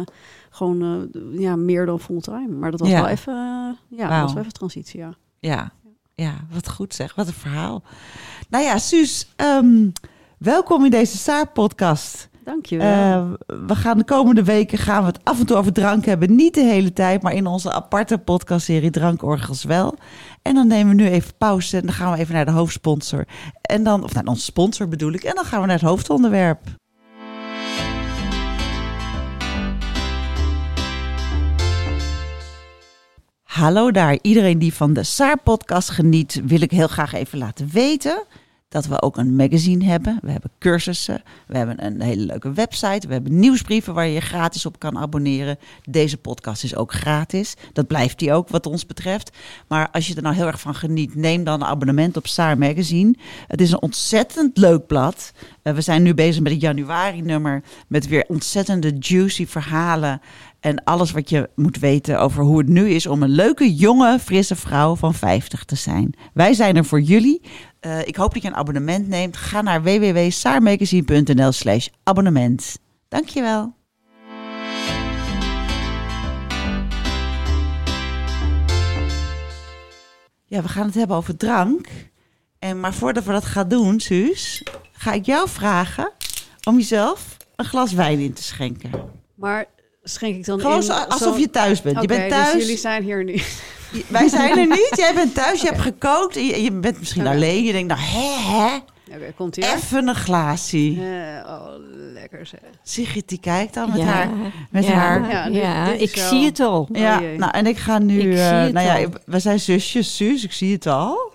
gewoon eh, ja, meer dan fulltime. Maar dat was Ja. wel even, eh, ja, was wel even transitie, ja. Ja, ja, wat goed zeg. Wat een verhaal. Nou ja, Suus, ehm, welkom in deze Saar-podcast. Dankjewel. Eh we gaan de komende weken gaan we het af en toe over drank hebben. Niet de hele tijd, maar in onze aparte podcastserie Drankorgels wel. En dan nemen we nu even pauze en dan gaan we even naar de hoofdsponsor. En dan, of naar onze sponsor bedoel ik. En dan gaan we naar het hoofdonderwerp. Hallo daar. Iedereen die van de Saar-podcast geniet, wil ik heel graag even laten weten dat we ook een magazine hebben. We hebben cursussen, we hebben een hele leuke website, we hebben nieuwsbrieven waar je gratis op kan abonneren. Deze podcast is ook gratis. Dat blijft die ook wat ons betreft. Maar als je er nou heel erg van geniet, neem dan een abonnement op Saar Magazine. Het is een ontzettend leuk blad. Eh, we zijn nu bezig met het januari nummer met weer ontzettende juicy verhalen en alles wat je moet weten over hoe het nu is om een leuke, jonge, frisse vrouw van 50 te zijn. Wij zijn er voor jullie. Eh, ik hoop dat je een abonnement neemt. Ga naar www.saarmagazine.nl slash abonnement. Dankjewel. Ja, we gaan het hebben over drank. En, maar voordat we dat gaan doen, Suus, ga ik jou vragen om jezelf een glas wijn in te schenken. Maar schenk ik dan Gewoon in... alsof je thuis bent. je Oké, bent thuis. dus jullie zijn hier nu. Wij zijn er niet. Jij bent thuis. Je hebt gekookt. Je, je bent misschien alleen. Je denkt, nou, hè, hè? Oké, komt hier. Even een glaasje. Eh, oh, lekker zeg. Sigrid die kijkt dan met ja, haar. Met ja, haar. Ja, Ja, dit- dit is ik wel- zie het al. Ja, jee. nou en ik ga nu. Ik eh, zie het nou ja, we zijn zusjes, Suus. Ik zie het al.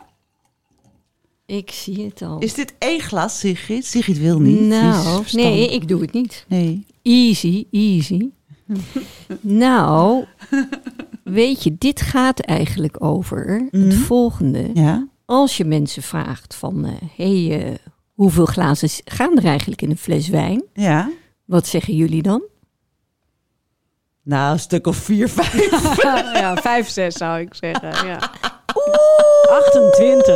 Ik zie het al. Is dit één glas, Sigrid? Sigrid wil niet. Nou, nee, ik doe het niet. Nee. Easy, easy. nou, weet je, dit gaat eigenlijk over Mhm. het volgende. Ja. Als je mensen vraagt van, hé, hey, eh, hoeveel glazen gaan er eigenlijk in een fles wijn? Ja. Wat zeggen jullie dan? Nou, een stuk of vier, vijf. ja, vijf, zes zou ik zeggen. Ja. 28.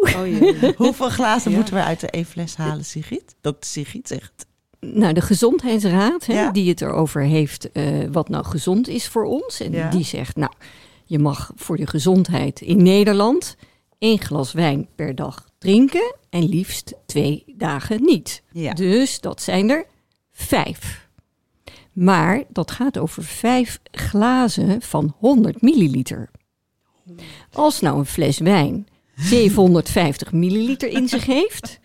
Oh. Hoeveel glazen Ja. moeten we uit de één fles halen, Sigrid? Dokter Sigrid zegt. Nou, de Gezondheidsraad, hè, Ja. die het erover heeft eh, wat nou gezond is voor ons. En Ja. die zegt, nou, je mag voor de gezondheid in Nederland één glas wijn per dag drinken en liefst twee dagen niet. Ja. Dus dat zijn er vijf. Maar dat gaat over vijf glazen van 100 milliliter. Als nou een fles wijn 750 milliliter in zich heeft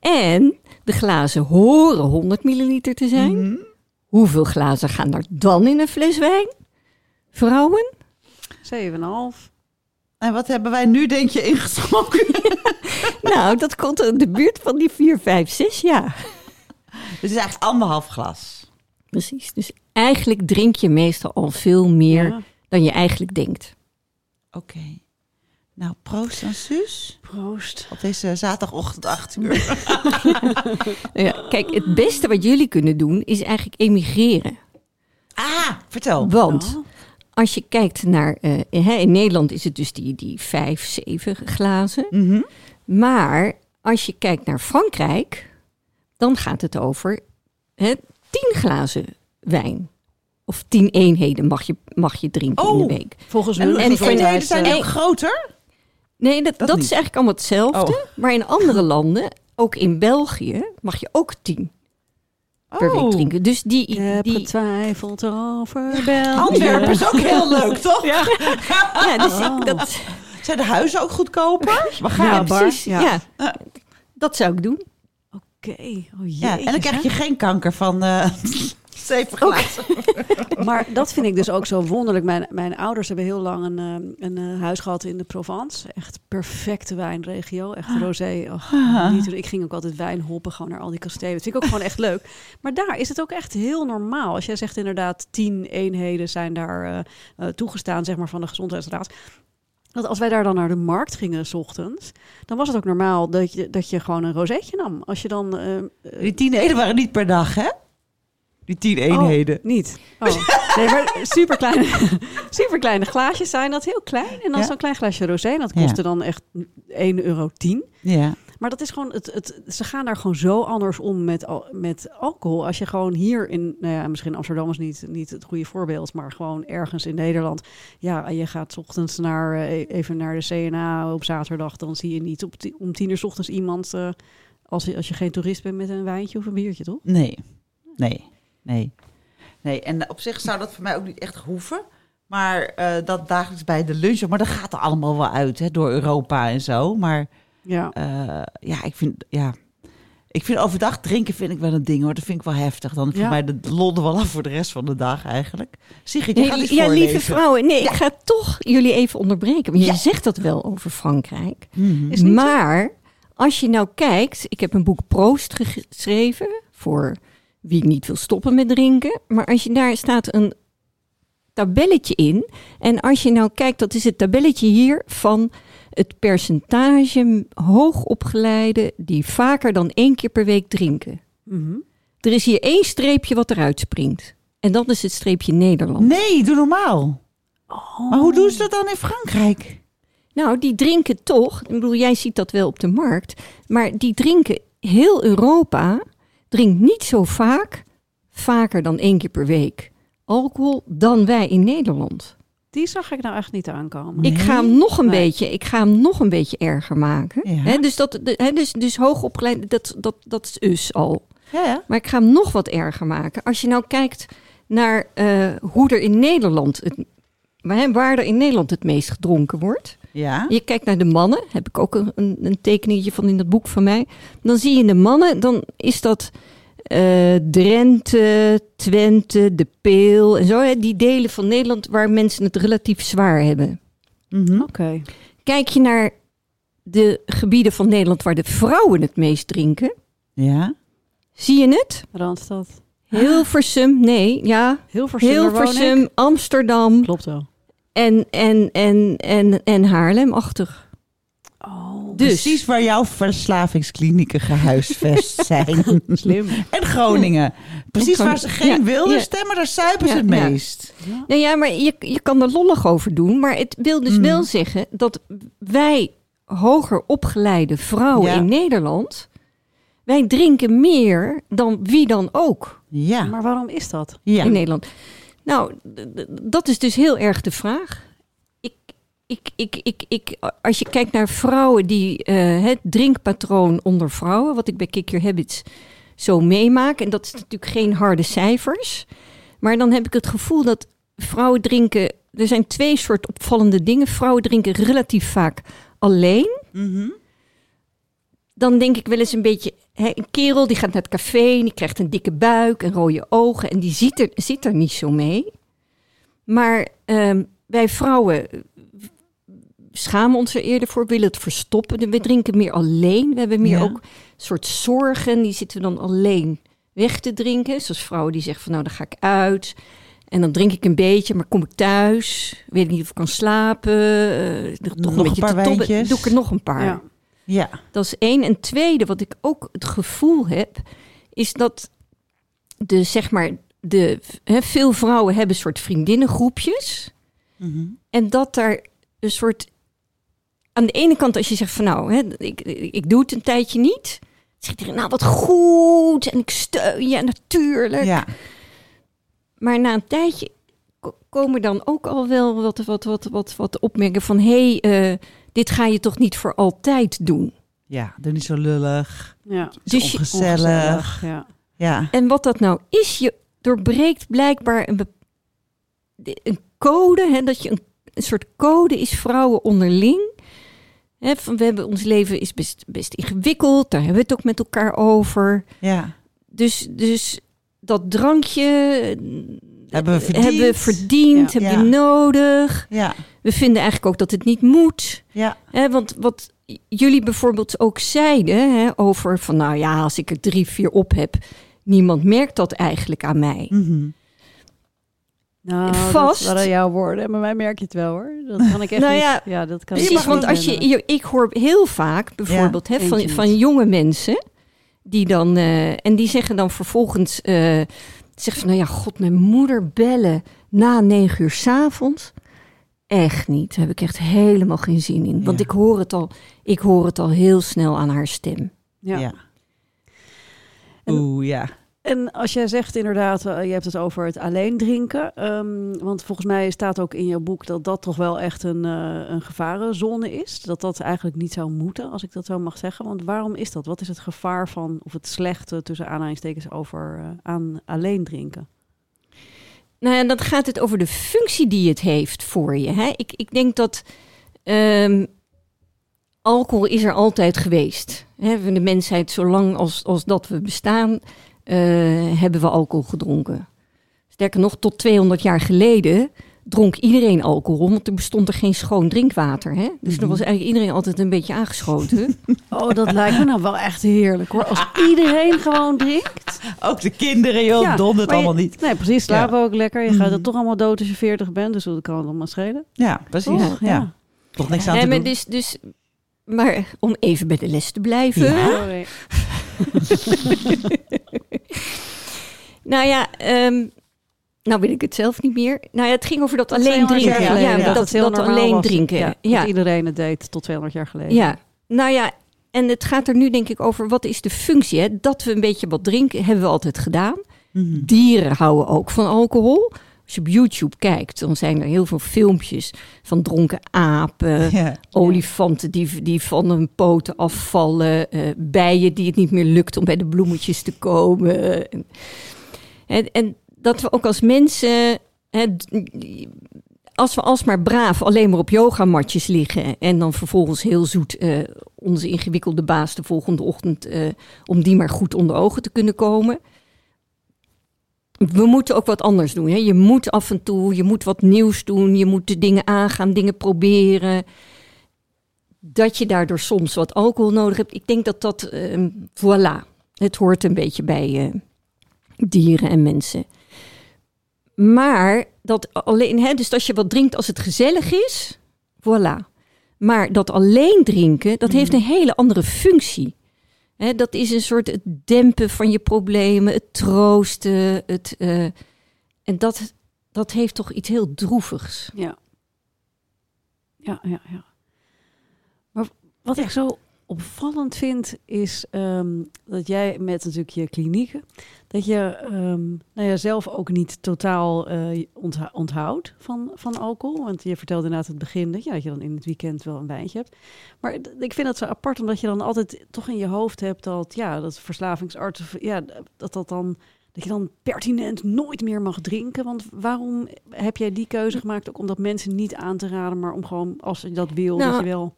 en de glazen horen 100 milliliter te zijn, Mhm. hoeveel glazen gaan er dan in een fles wijn? Vrouwen? 7,5. En wat hebben wij nu, denk je, ingeschonken? Nou, dat komt in de buurt van die 4, 5, 6 jaar. Het is eigenlijk anderhalf glas. Precies. Dus eigenlijk drink je meestal al veel meer Ja. dan je eigenlijk denkt. Oké. Nou, proost aan Suus. Proost. Op deze zaterdagochtend 8 uur. Ja, kijk, het beste wat jullie kunnen doen is eigenlijk emigreren. Ah, vertel. Want Oh. als je kijkt naar... eh, hè, in Nederland is het dus die, die vijf, zeven glazen. Mhm. Maar als je kijkt naar Frankrijk, dan gaat het over hè, tien glazen wijn. Of tien eenheden mag je, mag je drinken in Oh. de week. Volgens En, hun en en die voor- eenheden zijn eh, ook groter? Nee, dat, Dat is eigenlijk allemaal hetzelfde. Oh. Maar in andere landen, ook in België, mag je ook tien per Oh. week drinken. Dus die... Ik heb die getwijfeld over België. Antwerpen is ook heel leuk, toch? ja, dus Oh. ik, dat, Zijn de huizen ook goedkoper? We gaan. ja, precies. ja. Ja. Ja. Dat zou ik doen. Oké, oh jee. Ja, en dan krijg je geen kanker van eh Maar dat vind ik dus ook zo wonderlijk. Mijn, mijn ouders hebben heel lang een, eh, een eh, huis gehad in de Provence. Echt perfecte wijnregio. Echt rosé. Och, Ah. niet, ik ging ook altijd wijn hoppen gewoon naar al die kastelen. Dat vind ik ook gewoon echt leuk. Maar daar is het ook echt heel normaal. Als jij zegt inderdaad tien eenheden zijn daar eh, toegestaan zeg maar, van de Gezondheidsraad. Dat als wij daar dan naar de markt gingen s ochtends, dan was het ook normaal dat je, dat je gewoon een rozeetje nam. Als je dan... Die tien eenheden waren niet per dag, hè? Die tien eenheden. Oh, niet. Oh. Nee, maar super kleine, super kleine glaasjes zijn dat heel klein. En dan Ja. zo'n klein glaasje rosé. En dat Ja. kostte dan echt 1,10 euro. Ja. Maar dat is gewoon, het, het, ze gaan daar gewoon zo anders om met, al- met alcohol. Als je gewoon hier in, nou ja, misschien Amsterdam is niet, niet het goede voorbeeld, maar gewoon ergens in Nederland. Ja, je gaat 's ochtends naar, eh, even naar de CNA op zaterdag. Dan zie je niet op om tien uur 's ochtends iemand, eh, als, je, als je geen toerist bent, met een wijntje of een biertje, toch? Nee. Nee. Nee. Nee. En op zich zou dat voor mij ook niet echt hoeven. Maar eh, dat dagelijks bij de lunch. Maar dat gaat er allemaal wel uit, hè, door Europa en zo. Maar Ja. eh, ja, ik vind, ja, ik vind overdag drinken vind ik wel een ding hoor. Dat vind ik wel heftig. Dan voor Ja. mij de lol er wel af voor de rest van de dag eigenlijk. Sigrid, je Nee, ja, voorlezen. lieve vrouwen. Nee, ik ga toch jullie even onderbreken. Want Ja. je zegt dat wel over Frankrijk. Mhm. Maar als je nou kijkt, ik heb een boek Proost ge- geschreven voor wie niet wil stoppen met drinken. Maar als je daar staat een tabelletje in. En als je nou kijkt, dat is het tabelletje hier van het percentage hoogopgeleide die vaker dan één keer per week drinken. Mhm. Er is hier één streepje wat eruit springt. En dat is het streepje Nederland. Nee, doe normaal. Oh. Maar hoe doen ze dat dan in Frankrijk? Nou, die drinken toch. Ik bedoel, jij ziet dat wel op de markt. Maar die drinken, heel Europa drinkt niet zo vaak, vaker dan één keer per week, alcohol dan wij in Nederland. Die zag ik nou echt niet aankomen. Ik ga hem nog een Nee. beetje, ik ga hem nog een beetje erger maken. Ja. Dus, dat, de, dus, dus hoogopgeleid, dat, dat, dat is us al. Ja, ja. Maar ik ga hem nog wat erger maken. Als je nou kijkt naar eh, hoe er in Nederland, het, waar waar er in Nederland het meest gedronken wordt. Ja. Je kijkt naar de mannen, heb ik ook een, een, tekeningetje van in dat boek van mij. Dan zie je de mannen, dan is dat eh, Drenthe, Twente, De Peel en zo. Hè, die delen van Nederland waar mensen het relatief zwaar hebben. Mhm. Oké. Kijk je naar de gebieden van Nederland waar de vrouwen het meest drinken, Ja. zie je het? Randstad. Hilversum, nee, ja. Hilversum. Hilversum, Amsterdam Klopt wel. en, en, en, en, en Haarlem-achtig. Oh, Dus, Precies waar jouw verslavingsklinieken gehuisvest zijn. slim. en Groningen. Precies waar ze geen Ja, wilden ja. stemmen, daar zuipen ze Ja, het ja. meest. Nou ja, maar je, je kan er lollig over doen. Maar het wil dus Mm. wel zeggen dat wij hoger opgeleide vrouwen in Nederland... wij drinken meer dan wie dan ook Ja. Maar waarom is dat? ja. in Nederland. Nou, dat is dus heel erg de vraag. Ik, ik, ik, ik, ik, als je kijkt naar vrouwen die eh, het drinkpatroon onder vrouwen... wat ik bij Kick Your Habits zo meemaak... en dat is natuurlijk geen harde cijfers... maar dan heb ik het gevoel dat vrouwen drinken... er zijn twee soort opvallende dingen. Vrouwen drinken relatief vaak alleen... Mhm. Dan denk ik wel eens een beetje... Hè, een kerel die gaat naar het café en die krijgt een dikke buik en rode ogen... en die ziet er, zit er niet zo mee. Maar ehm, wij vrouwen eh, schamen ons er eerder voor, willen het verstoppen. We drinken meer alleen. We hebben meer Ja. ook een soort zorgen. Die zitten we dan alleen weg te drinken. Zoals vrouwen die zeggen van nou, dan ga ik uit... En dan drink ik een beetje, maar kom ik thuis, weet ik niet of ik kan slapen, eh, toch Nog een beetje paar te doe ik er nog een paar. Ja. Ja. Dat is één. En tweede, wat ik ook het gevoel heb, is dat de, zeg maar, de, veel vrouwen hebben een soort vriendinnengroepjes. Mhm. En dat daar een soort. Aan de ene kant, als je zegt van nou, ik, ik doe het een tijdje niet. Zegt iedereen, nou wat goed. En ik steun je natuurlijk. ja. Maar na een tijdje ko- komen dan ook al wel wat, wat, wat, wat, wat opmerkingen van... hé, hey, eh, dit ga je toch niet voor altijd doen? Ja, doe niet zo lullig. Ja. Dus je- ongezellig. Ja. Ja. En wat dat nou is, je doorbreekt blijkbaar een, een code, hè, dat je een, een soort code is vrouwen onderling. Hè, van we hebben ons leven is best, best ingewikkeld, daar hebben we het ook met elkaar over. Ja. Dus, dus dat drankje Hebben we verdiend. hebben we verdiend, Ja. Ja. nodig. Ja. We vinden eigenlijk ook dat het niet moet. Ja. Hè, want wat jullie bijvoorbeeld ook zeiden hè, over van nou ja, als ik er drie, vier op heb, niemand merkt dat eigenlijk aan mij. Mhm. Nou, Vast. dat waren jouw woorden. Maar mij merk je het wel hoor. Dat kan ik echt Nou niet. ja, Ja, dat kan je ik Precies, want als je, je- ik hoor heel vaak bijvoorbeeld hè, van, van jonge mensen die dan eh, en die zeggen dan vervolgens eh zeggen van nou ja, god, mijn moeder bellen na negen uur 's avonds. Echt niet. Daar heb ik echt helemaal geen zin in. Want Ja. ik hoor het al, ik hoor het al heel snel aan haar stem. Ja. Ja. Oeh, ja. En als jij zegt inderdaad, eh, je hebt het over het alleen drinken. ehm, want volgens mij staat ook in jouw boek dat dat toch wel echt een, eh, een gevarenzone is. Dat dat eigenlijk niet zou moeten, als ik dat zo mag zeggen. Want waarom is dat? Wat is het gevaar van, of het slechte tussen aanhalingstekens over eh, aan alleen drinken? Nou ja, dan gaat het over de functie die het heeft voor je. Hè? Ik, ik denk dat ehm, alcohol is er altijd geweest. Hè? De mensheid, zolang als, als dat we bestaan, hebben we alcohol gedronken. Sterker nog, tot 200 jaar geleden dronk iedereen alcohol, want er bestond er geen schoon drinkwater. Hè? Dus dan was eigenlijk iedereen altijd een beetje aangeschoten. Oh, dat lijkt me nou wel echt heerlijk hoor. Als iedereen gewoon drinkt. Ook de kinderen, joh, Ja, maar je- allemaal niet. Nee, precies. Slapen ook lekker. Je gaat Mhm. er toch allemaal dood als je 40 bent. Dus dat kan het allemaal schelen. Ja, precies. Toch? Ja. Toch niks aan te maar, doen. dus, dus, maar om even bij de les te blijven. Ja. Nou ja, ehm, nou weet ik het zelf niet meer. Nou ja, het ging over dat alleen 200 drinken. Ja, dat, heel dat alleen was. drinken. Ja, Dat iedereen het deed tot 200 jaar geleden. ja. Nou ja, en het gaat er nu denk ik over wat is de functie. Hè? Dat we een beetje wat drinken, hebben we altijd gedaan. Mhm. Dieren houden ook van alcohol. Als je op YouTube kijkt, dan zijn er heel veel filmpjes van dronken apen. Ja. Olifanten die, die van hun poten afvallen. eh, bijen die het niet meer lukt om bij de bloemetjes te komen. En, en dat we ook als mensen, hè, als we alsmaar braaf alleen maar op yogamatjes liggen en dan vervolgens heel zoet eh, onze ingewikkelde baas de volgende ochtend, eh, om die maar goed onder ogen te kunnen komen. We moeten ook wat anders doen. Hè? Je moet af en toe, je moet wat nieuws doen, je moet de dingen aangaan, dingen proberen. Dat je daardoor soms wat alcohol nodig hebt. Ik denk dat dat, eh, voilà, het hoort een beetje bij eh, dieren en mensen. Maar dat alleen, hè, dus als je wat drinkt als het gezellig is, voilà. Maar dat alleen drinken, dat heeft een hele andere functie. Dat is een soort het dempen van je problemen, het troosten. Het, eh, en dat, dat heeft toch iets heel droevigs. Ja. Ja, ja, ja. Maar wat ik zo opvallend vind, is ehm, dat jij met natuurlijk je klinieken, dat je ehm, nou ja, zelf ook niet totaal eh, ontha- onthoudt van, van alcohol. Want je vertelde inderdaad het begin dat, ja, dat je dan in het weekend wel een wijntje hebt. Maar ik vind dat zo apart, omdat je dan altijd toch in je hoofd hebt dat, ja, dat verslavingsartsen, ja, dat dat dan... Dat je dan pertinent nooit meer mag drinken. Want waarom heb jij die keuze gemaakt? Ook om dat mensen niet aan te raden, maar om gewoon, als je dat wil, Nou, dat je wel...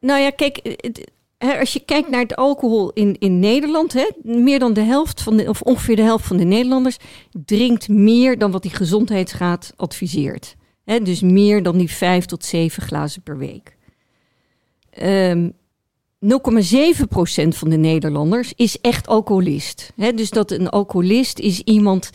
Nou ja, kijk, het- als je kijkt naar het alcohol in, in Nederland, hè, meer dan de helft van de, of ongeveer de helft van de Nederlanders drinkt meer dan wat die gezondheidsraad adviseert. Hè, dus meer dan die vijf tot zeven glazen per week. Ehm 0,7% van de Nederlanders is echt alcoholist. Hè, dus dat een alcoholist is iemand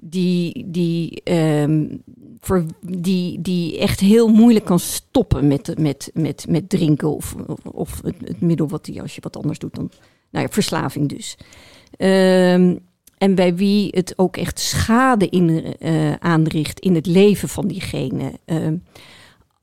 die, die, ehm, voor, die, die echt heel moeilijk kan stoppen met, met, met, met drinken of, of het, het middel wat hij, als je wat anders doet dan, nou ja, verslaving dus. Ehm, en bij wie het ook echt schade in, eh, aanricht in het leven van diegene. Ehm,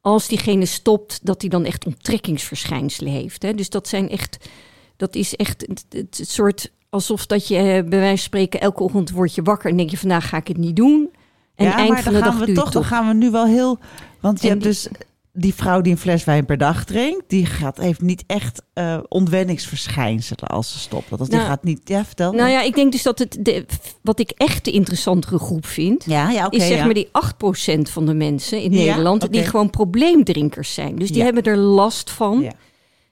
als diegene stopt, dat hij dan echt onttrekkingsverschijnselen heeft. Hè? Dus dat zijn echt, dat is echt het, soort alsof dat je eh, bij wijze van spreken elke ochtend word je wakker en denk je vandaag ga ik het niet doen. En ja, eind maar van dan de gaan dag we toch, dan gaan we nu wel heel. Want je En hebt die- dus die vrouw die een fles wijn per dag drinkt, die gaat, heeft niet echt eh ontwenningsverschijnselen als ze stopt. Als die Nou, gaat niet. Ja, vertel. Nou ja, ik denk dus dat het de, wat ik echt de interessantere groep vind, ja, ja, is zeg ja. maar die 8% van de mensen in Nederland die gewoon probleemdrinkers zijn. Dus die hebben er last van.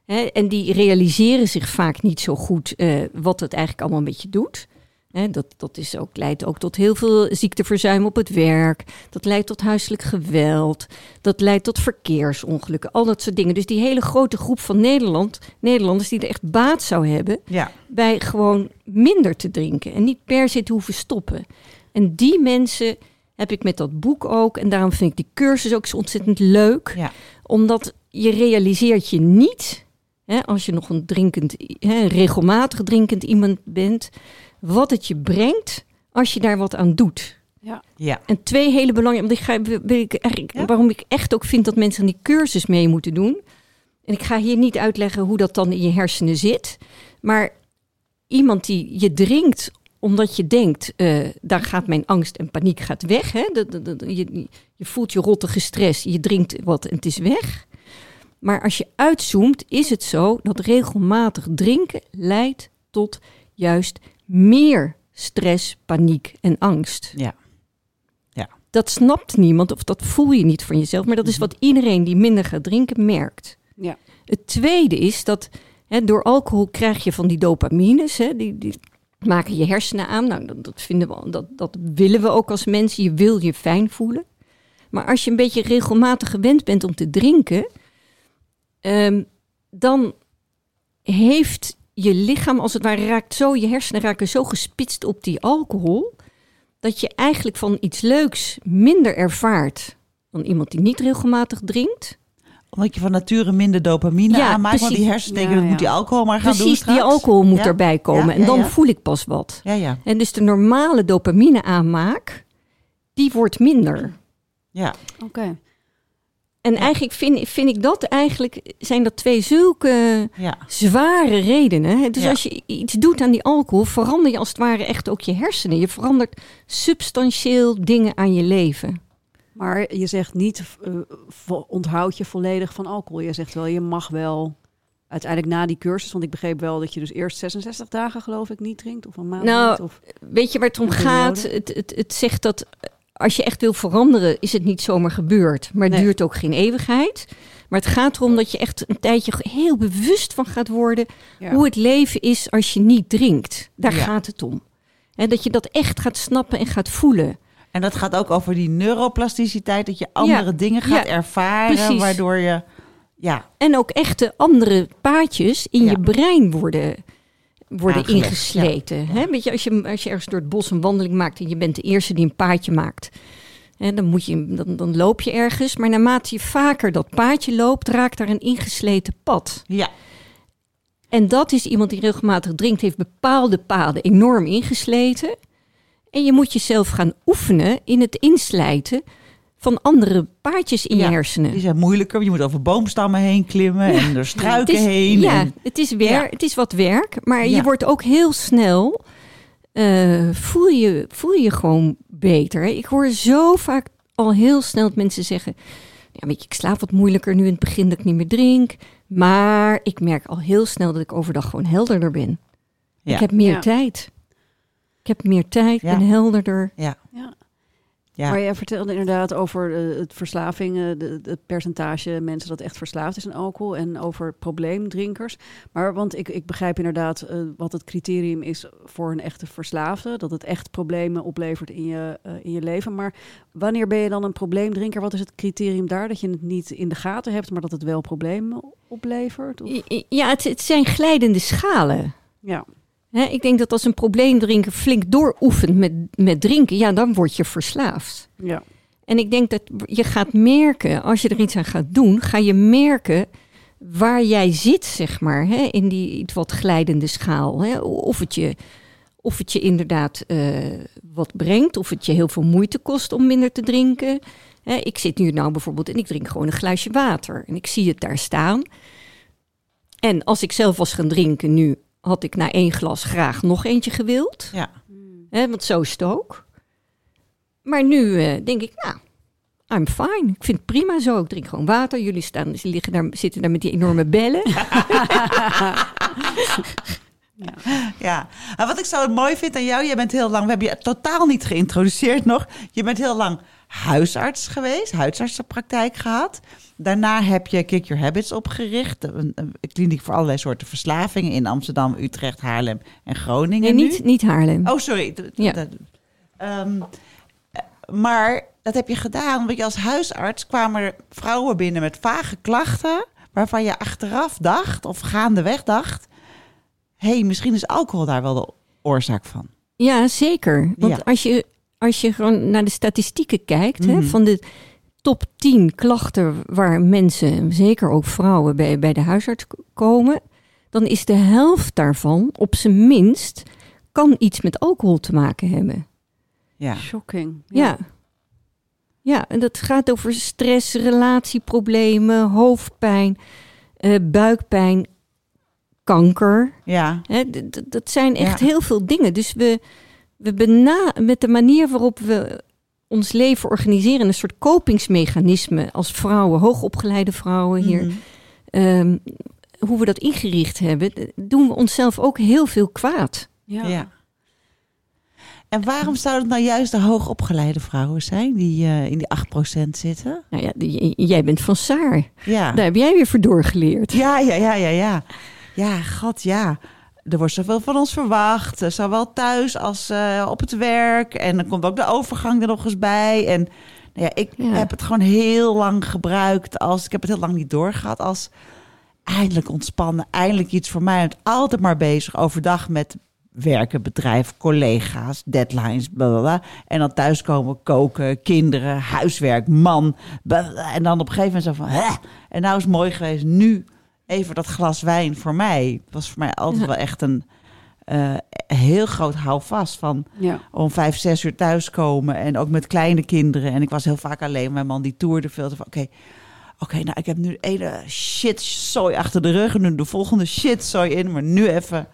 Hè, en die realiseren zich vaak niet zo goed eh, wat het eigenlijk allemaal een beetje doet. Hè, dat, dat is ook, leidt ook tot heel veel ziekteverzuim op het werk. Dat leidt tot huiselijk geweld. Dat leidt tot verkeersongelukken. Al dat soort dingen. Dus die hele grote groep van Nederland, Nederlanders die er echt baat zou hebben Ja. bij gewoon minder te drinken en niet per se te hoeven stoppen. En die mensen heb ik met dat boek ook. En daarom vind ik die cursus ook zo ontzettend leuk. Ja. Omdat je realiseert je niet, hè, als je nog een drinkend, hè, regelmatig drinkend iemand bent, wat het je brengt als je daar wat aan doet. Ja. En twee hele belangrijke, want ik ga, wil ik eigenlijk, Ja. waarom ik echt ook vind dat mensen aan die cursus mee moeten doen. En ik ga hier niet uitleggen hoe dat dan in je hersenen zit. Maar iemand die je drinkt omdat je denkt, eh, daar gaat mijn angst en paniek gaat weg. Hè? Je, je voelt je rottige stress, je drinkt wat en het is weg. Maar als je uitzoomt, is het zo dat regelmatig drinken leidt tot juist meer stress, paniek en angst. Ja. Dat snapt niemand of dat voel je niet van jezelf, maar dat is wat iedereen die minder gaat drinken merkt. Ja. Het tweede is dat hè, door alcohol krijg je van die dopamines, hè, die, die maken je hersenen aan. Nou, dat, dat, vinden we, dat, dat willen we ook als mensen. Je wil je fijn voelen. Maar als je een beetje regelmatig gewend bent om te drinken, ehm, dan heeft je lichaam als het ware raakt zo, je hersenen raken zo gespitst op die alcohol, dat je eigenlijk van iets leuks minder ervaart dan iemand die niet regelmatig drinkt. Omdat je van nature minder dopamine Ja, aanmaakt. Want precies. die hersenen denken, Ja, moet die alcohol maar gaan doen Precies, die alcohol moet Ja. erbij komen Ja, en dan ja. voel ik pas wat. Ja, ja. En dus de normale dopamine aanmaak, die wordt minder. Ja. Oké. En eigenlijk vind, vind ik dat eigenlijk, zijn dat twee zulke Ja. zware redenen. Dus Ja. als je iets doet aan die alcohol, verander je als het ware echt ook je hersenen. Je verandert substantieel dingen aan je leven. Maar je zegt niet, eh, onthoud je volledig van alcohol. Je zegt wel, je mag wel uiteindelijk na die cursus, want ik begreep wel dat je dus eerst 66 dagen geloof ik niet drinkt of een maand Nou, niet. Of, Weet je waar het om gaat? Het, het, het zegt dat als je echt wil veranderen, is het niet zomaar gebeurd. Maar het Nee. duurt ook geen eeuwigheid. Maar het gaat erom dat je echt een tijdje heel bewust van gaat worden ja. hoe het leven is als je niet drinkt. Daar Ja. gaat het om. En dat je dat echt gaat snappen en gaat voelen. En dat gaat ook over die neuroplasticiteit, dat je andere dingen gaat ervaren, precies. waardoor je, ja, En ook echte andere paadjes in je brein worden, worden Aangelegd, ingesleten. Hè? Weet je, als je, als je ergens door het bos een wandeling maakt en je bent de eerste die een paadje maakt. Hè, dan, moet je, dan, dan loop je ergens. Maar naarmate je vaker dat paadje loopt, raakt daar een ingesleten pad. ja, En dat is iemand die regelmatig drinkt, heeft bepaalde paden enorm ingesleten. En je moet jezelf gaan oefenen in het inslijten van andere paadjes in Ja, je hersenen. die zijn moeilijker. Je moet over boomstammen heen klimmen en door struiken Het is- heen. Ja, en- het is, wer, Ja. het is wat werk, maar Ja. je wordt ook heel snel, eh, voel, je, voel je gewoon beter. Ik hoor zo vaak al heel snel dat mensen zeggen, ja, weet je, ik slaap wat moeilijker nu in het begin dat ik niet meer drink. Maar ik merk al heel snel dat ik overdag gewoon helderder ben. Ja. Ik heb meer Ja. tijd. Ik heb meer tijd, Ja. ben helderder. ja. Ja. Ja. Maar jij vertelde inderdaad over eh, het verslaving, eh, de, het percentage mensen dat echt verslaafd is aan alcohol en over probleemdrinkers. Maar want ik, ik begrijp inderdaad eh, wat het criterium is voor een echte verslaafde, dat het echt problemen oplevert in je, in je leven. Maar wanneer ben je dan een probleemdrinker? Wat is het criterium daar? Dat je het niet in de gaten hebt, maar dat het wel problemen oplevert? Of? Ja, het, het zijn glijdende schalen. Ja, Ik denk dat als een probleemdrinker flink dooroefent met, met drinken, ja, dan word je verslaafd. ja, En ik denk dat je gaat merken, als je er iets aan gaat doen, ga je merken waar jij zit, zeg maar, hè, in die wat glijdende schaal. Hè. Of, het je, of het je inderdaad eh, wat brengt, of het je heel veel moeite kost om minder te drinken. Hè, ik zit nu nou bijvoorbeeld en ik drink gewoon een glaasje water en ik zie het daar staan. En als ik zelf was gaan drinken nu, had ik na één glas graag nog eentje gewild. ja. Hè, want zo is het ook. Maar nu eh, denk ik, nou, I'm fine. Ik vind het prima zo. Ik drink gewoon water. Jullie staan, ze liggen daar, zitten daar met die enorme bellen. Ja, en wat ik zo mooi vind aan jou, jij bent heel lang, we hebben je totaal niet geïntroduceerd nog. Je bent heel lang huisarts geweest, huisartsenpraktijk gehad. Daarna heb je Kick Your Habits opgericht, een, een kliniek voor allerlei soorten verslavingen in Amsterdam, Utrecht, Haarlem en Groningen. Nee, nu. niet, niet Haarlem. Oh, sorry. Ja. Ehm, eh, maar dat heb je gedaan, want je als huisarts kwamen er vrouwen binnen met vage klachten, waarvan je achteraf dacht, of gaandeweg dacht, hé, hey, misschien is alcohol daar wel de oorzaak van. Ja, zeker. Want Ja. Als, je, als je gewoon naar de statistieken kijkt, hè, Mhm. van de top 10 klachten waar mensen, zeker ook vrouwen, bij, bij de huisarts komen, dan is de helft daarvan, op zijn minst, kan iets met alcohol te maken hebben. Ja. shocking. Ja. Ja, en dat gaat over stress, relatieproblemen, hoofdpijn, eh, buikpijn, kanker. Ja. Hè, dat zijn echt Ja. heel veel dingen. Dus we, we bena met de manier waarop we ons leven organiseren, een soort kopingsmechanisme als vrouwen, hoogopgeleide vrouwen hier, Mhm. ehm, hoe we dat ingericht hebben, doen we onszelf ook heel veel kwaad. Ja. Ja. En waarom zouden het nou juist de hoogopgeleide vrouwen zijn die eh, in die 8% zitten? Nou ja, jij bent van Saar. Ja. Daar heb jij weer voor doorgeleerd. Ja, ja, ja, ja, ja. Ja, god, ja. Er wordt zoveel van ons verwacht, eh, zowel thuis als eh, op het werk. En dan komt ook de overgang er nog eens bij. En nou ja, ik Ja. heb het gewoon heel lang gebruikt als... Ik heb het heel lang niet doorgehad als eindelijk ontspannen, eindelijk iets voor mij. Het altijd maar bezig overdag met werken, bedrijf, collega's, deadlines, bla bla bla. En dan thuiskomen, koken, kinderen, huiswerk, man. En dan op een gegeven moment zo van, hè? En nou is het mooi geweest, nu even dat glas wijn voor mij. Was voor mij altijd Ja. wel echt een eh, heel groot houvast van Ja. om vijf, zes uur thuiskomen. En ook met kleine kinderen. En ik was heel vaak alleen. Mijn man die toerde veel. Van, Oké, oké, nou ik heb nu de ene shit zooi achter de rug. En nu de volgende shit zooi in. Maar nu even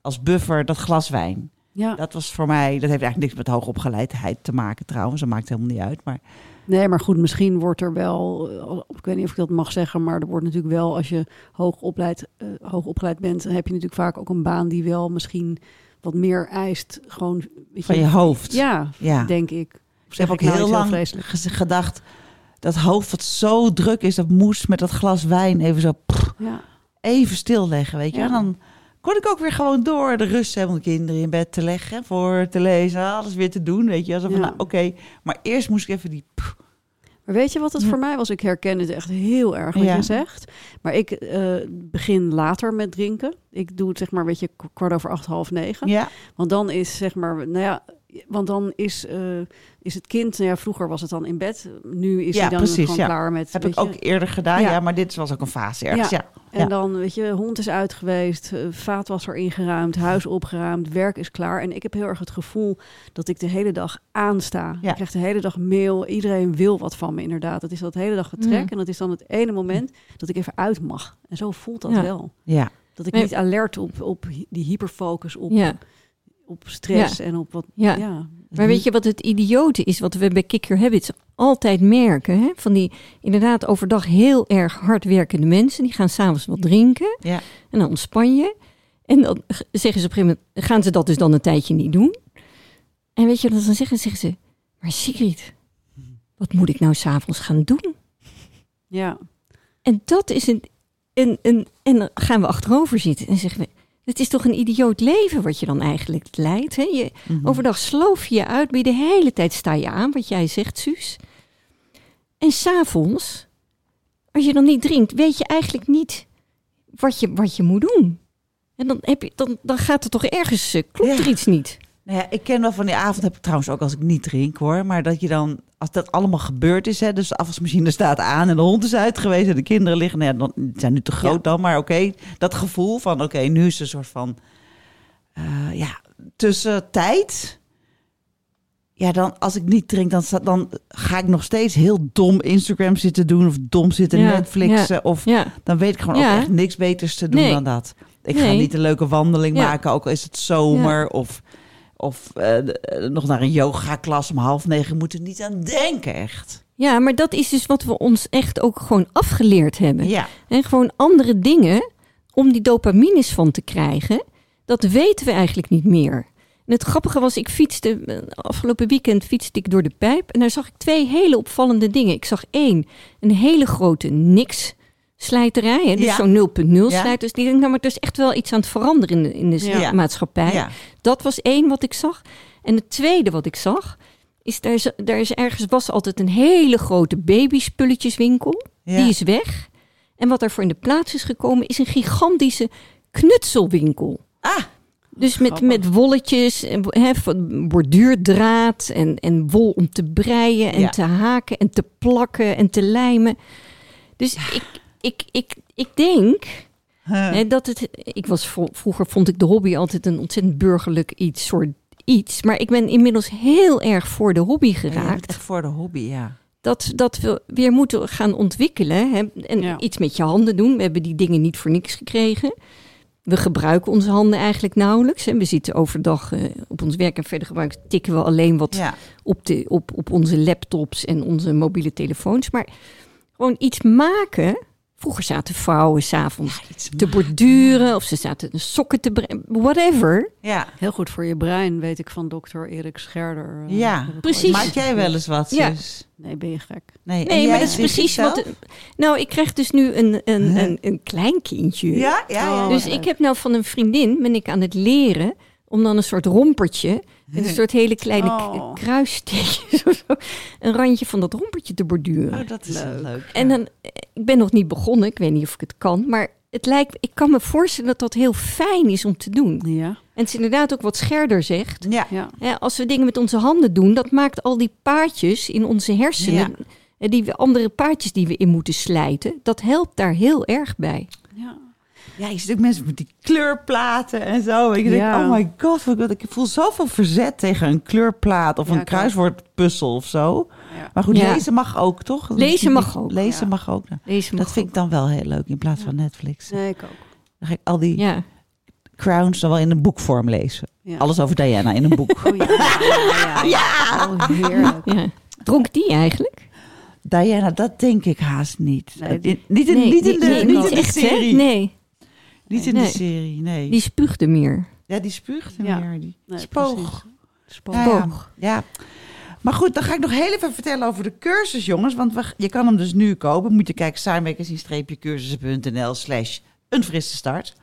als buffer dat glas wijn. Ja. Dat was voor mij, dat heeft eigenlijk niks met hoogopgeleidheid te maken trouwens. Dat maakt helemaal niet uit. Maar Nee, maar goed, misschien wordt er wel, eh, ik weet niet of ik dat mag zeggen, maar er wordt natuurlijk wel, als je hoog, opleid, eh, hoog opgeleid bent, dan heb je natuurlijk vaak ook een baan die wel misschien wat meer eist. Gewoon weet van je hoofd. Ja, Ja. denk ik. Of Ik heb ook nou heel lang vreselijk? gedacht, dat hoofd wat zo druk is, dat moest met dat glas wijn even zo pff, Ja. even stilleggen, weet je. Ja. En dan kon ik ook weer gewoon door de rust hebben om de kinderen in bed te leggen, voor te lezen, alles weer te doen, weet je. Alsof van, nou, oké, maar eerst moest ik even die... pff, Maar weet je wat het Ja. voor mij was? Ik herken het echt heel erg wat Ja. je zegt. Maar ik eh, begin later met drinken. Ik doe het zeg maar, weet je, kwart over acht, half negen. ja, Want dan is zeg maar, nou ja, want dan is, eh, is het kind, nou ja, vroeger was het dan in bed. Nu is Ja, hij dan precies, gewoon ja. klaar met. heb ik ook eerder gedaan, ja. Ja. maar dit was ook een fase ergens, ja. En dan, weet je, hond is uit geweest, eh, vaatwasser ingeruimd, huis opgeruimd, werk is klaar. En ik heb heel erg het gevoel dat ik de hele dag aansta. Ja. Ik krijg de hele dag mail, iedereen wil wat van me inderdaad. Dat is dat hele dag getrek Mm. en dat is dan het ene moment dat ik even uit mag. En zo voelt dat wel. ja. Dat ik niet alert op, op die hyperfocus, op, Ja. op stress en op wat... Ja. ja. Maar weet je wat het idiote is, wat we bij Kick Your Habits altijd merken? Hè? Van die inderdaad overdag heel erg hard werkende mensen, die gaan s'avonds wat drinken Ja. en dan ontspan je. En dan zeggen ze op een gegeven moment, gaan ze dat dus dan een tijdje niet doen. En weet je wat ze dan zeggen? Zeggen ze, maar Sigrid, wat moet ik nou s'avonds gaan doen? ja. En dat is een, een, een. En dan gaan we achterover zitten en zeggen we. Het is toch een idioot leven wat je dan eigenlijk leidt. Hè? Je, Mhm. Overdag sloof je je uit, maar de hele tijd sta je aan, wat jij zegt, Suus. En s'avonds, als je dan niet drinkt, weet je eigenlijk niet wat je, wat je moet doen. En dan, heb je, dan, dan gaat het toch ergens, eh, klopt Ja. er iets niet. Nou ja, ik ken wel van die avond, heb ik trouwens ook als ik niet drink hoor. Maar dat je dan, als dat allemaal gebeurd is, hè, dus de afwasmachine staat aan en de hond is uit geweest en de kinderen liggen, nou ja, dan, die zijn nu te groot Ja. dan, maar oké, dat gevoel van oké, nu is een soort van, eh, ja, tussentijd. Ja, dan als ik niet drink, dan, sta- dan ga ik nog steeds heel dom Instagram zitten doen of dom zitten Ja, Netflixen. Of Ja, dan weet ik gewoon ook echt niks beters te doen Nee. dan dat. Ik ga niet een leuke wandeling maken, ook al is het zomer of, of eh, eh, nog naar een yoga-klas om half negen. Moet er niet aan denken, echt. ja, maar dat is dus wat we ons echt ook gewoon afgeleerd hebben. Ja, En gewoon andere dingen om die dopamines van te krijgen, dat weten we eigenlijk niet meer. En het grappige was, ik fietste, eh, afgelopen weekend fietste ik door de pijp en daar zag ik twee hele opvallende dingen. Ik zag één, een hele grote niks slijterij, hè, dus Ja. zo'n 0.0 Ja. slijters. Die denk, nou, maar er is echt wel iets aan het veranderen in de, in de maatschappij. Dat was één wat ik zag. En het tweede wat ik zag, is daar is, daar is ergens was altijd een hele grote babyspulletjeswinkel. Die is weg. En wat daarvoor in de plaats is gekomen, is een gigantische knutselwinkel. Ah, Dus met, Grappig. met wolletjes, en, borduurdraad en, en wol om te breien en Ja. te haken en te plakken en te lijmen. Dus ik, ik, ik, ik denk huh. hè, dat het. Ik was vro- vroeger vond ik de hobby altijd een ontzettend burgerlijk iets, soort iets. Maar ik ben inmiddels heel erg voor de hobby geraakt. echt voor de hobby, ja. Dat, dat we weer moeten gaan ontwikkelen. Hè? En Ja. iets met je handen doen. We hebben die dingen niet voor niks gekregen. We gebruiken onze handen eigenlijk nauwelijks. Hè? We zitten overdag eh, op ons werk en verder gebruiken, tikken we alleen wat Ja, op, de, op, op onze laptops en onze mobiele telefoons. Maar gewoon iets maken. Vroeger zaten vrouwen s'avonds iets te borduren of ze zaten sokken te breien. Whatever. Ja, Heel goed voor je brein, weet ik van dokter Erik Scherder. eh, Ja, precies. maak jij wel eens wat, Ja. zus? Nee, ben je gek. Nee, Nee, jij maar dat is precies wat. Nou, ik krijg dus nu een, een, een, een klein kindje. Ja, ja, ja. Oh, Dus ja. ik heb nou van een vriendin, ben ik aan het leren om dan een soort rompertje, met een soort hele kleine Oh. kruissteekjes een randje van dat rompertje te borduren. Oh, dat is Leuk. En dan, eh, ik ben nog niet begonnen, ik weet niet of ik het kan, maar het lijkt, ik kan me voorstellen dat dat heel fijn is om te doen. Ja, En het is inderdaad ook wat Scherder zegt. Ja, ja. Als we dingen met onze handen doen, dat maakt al die paadjes in onze hersenen, Ja. eh, die we, andere paadjes die we in moeten slijten, dat helpt daar heel erg bij. ja. Ja, je ziet ook mensen met die kleurplaten en zo. En je denkt, Ja. oh my god, wat- ik voel zoveel verzet tegen een kleurplaat of Ja, een ik kruiswoordpuzzel of zo. Ja. Maar goed, lezen mag ook, toch? Lezen mag ook, Lezen mag ook. Dat vind ik dan wel heel leuk in plaats van Netflix. Nee, ik ook. Dan ga ik al die Crowns dan wel in een boekvorm lezen. Alles over Diana in een boek. Oh, ja. Oh, heerlijk. Dronk die eigenlijk? Diana, dat denk ik haast niet. Nee, niet in, nee, niet in de, nee, niet in de serie. Nee, Niet in Nee. de serie, nee. die spuugde meer. ja, die spuugt Ja. meer. Die Nee, spoog. precies. Spoog. Ja, ja. Spoog. Ja. Maar goed, dan ga ik nog heel even vertellen over de cursus, jongens. Want we, je kan hem dus nu kopen. Moet je kijken, saarmagazine-cursussen.nl slash een frisse start.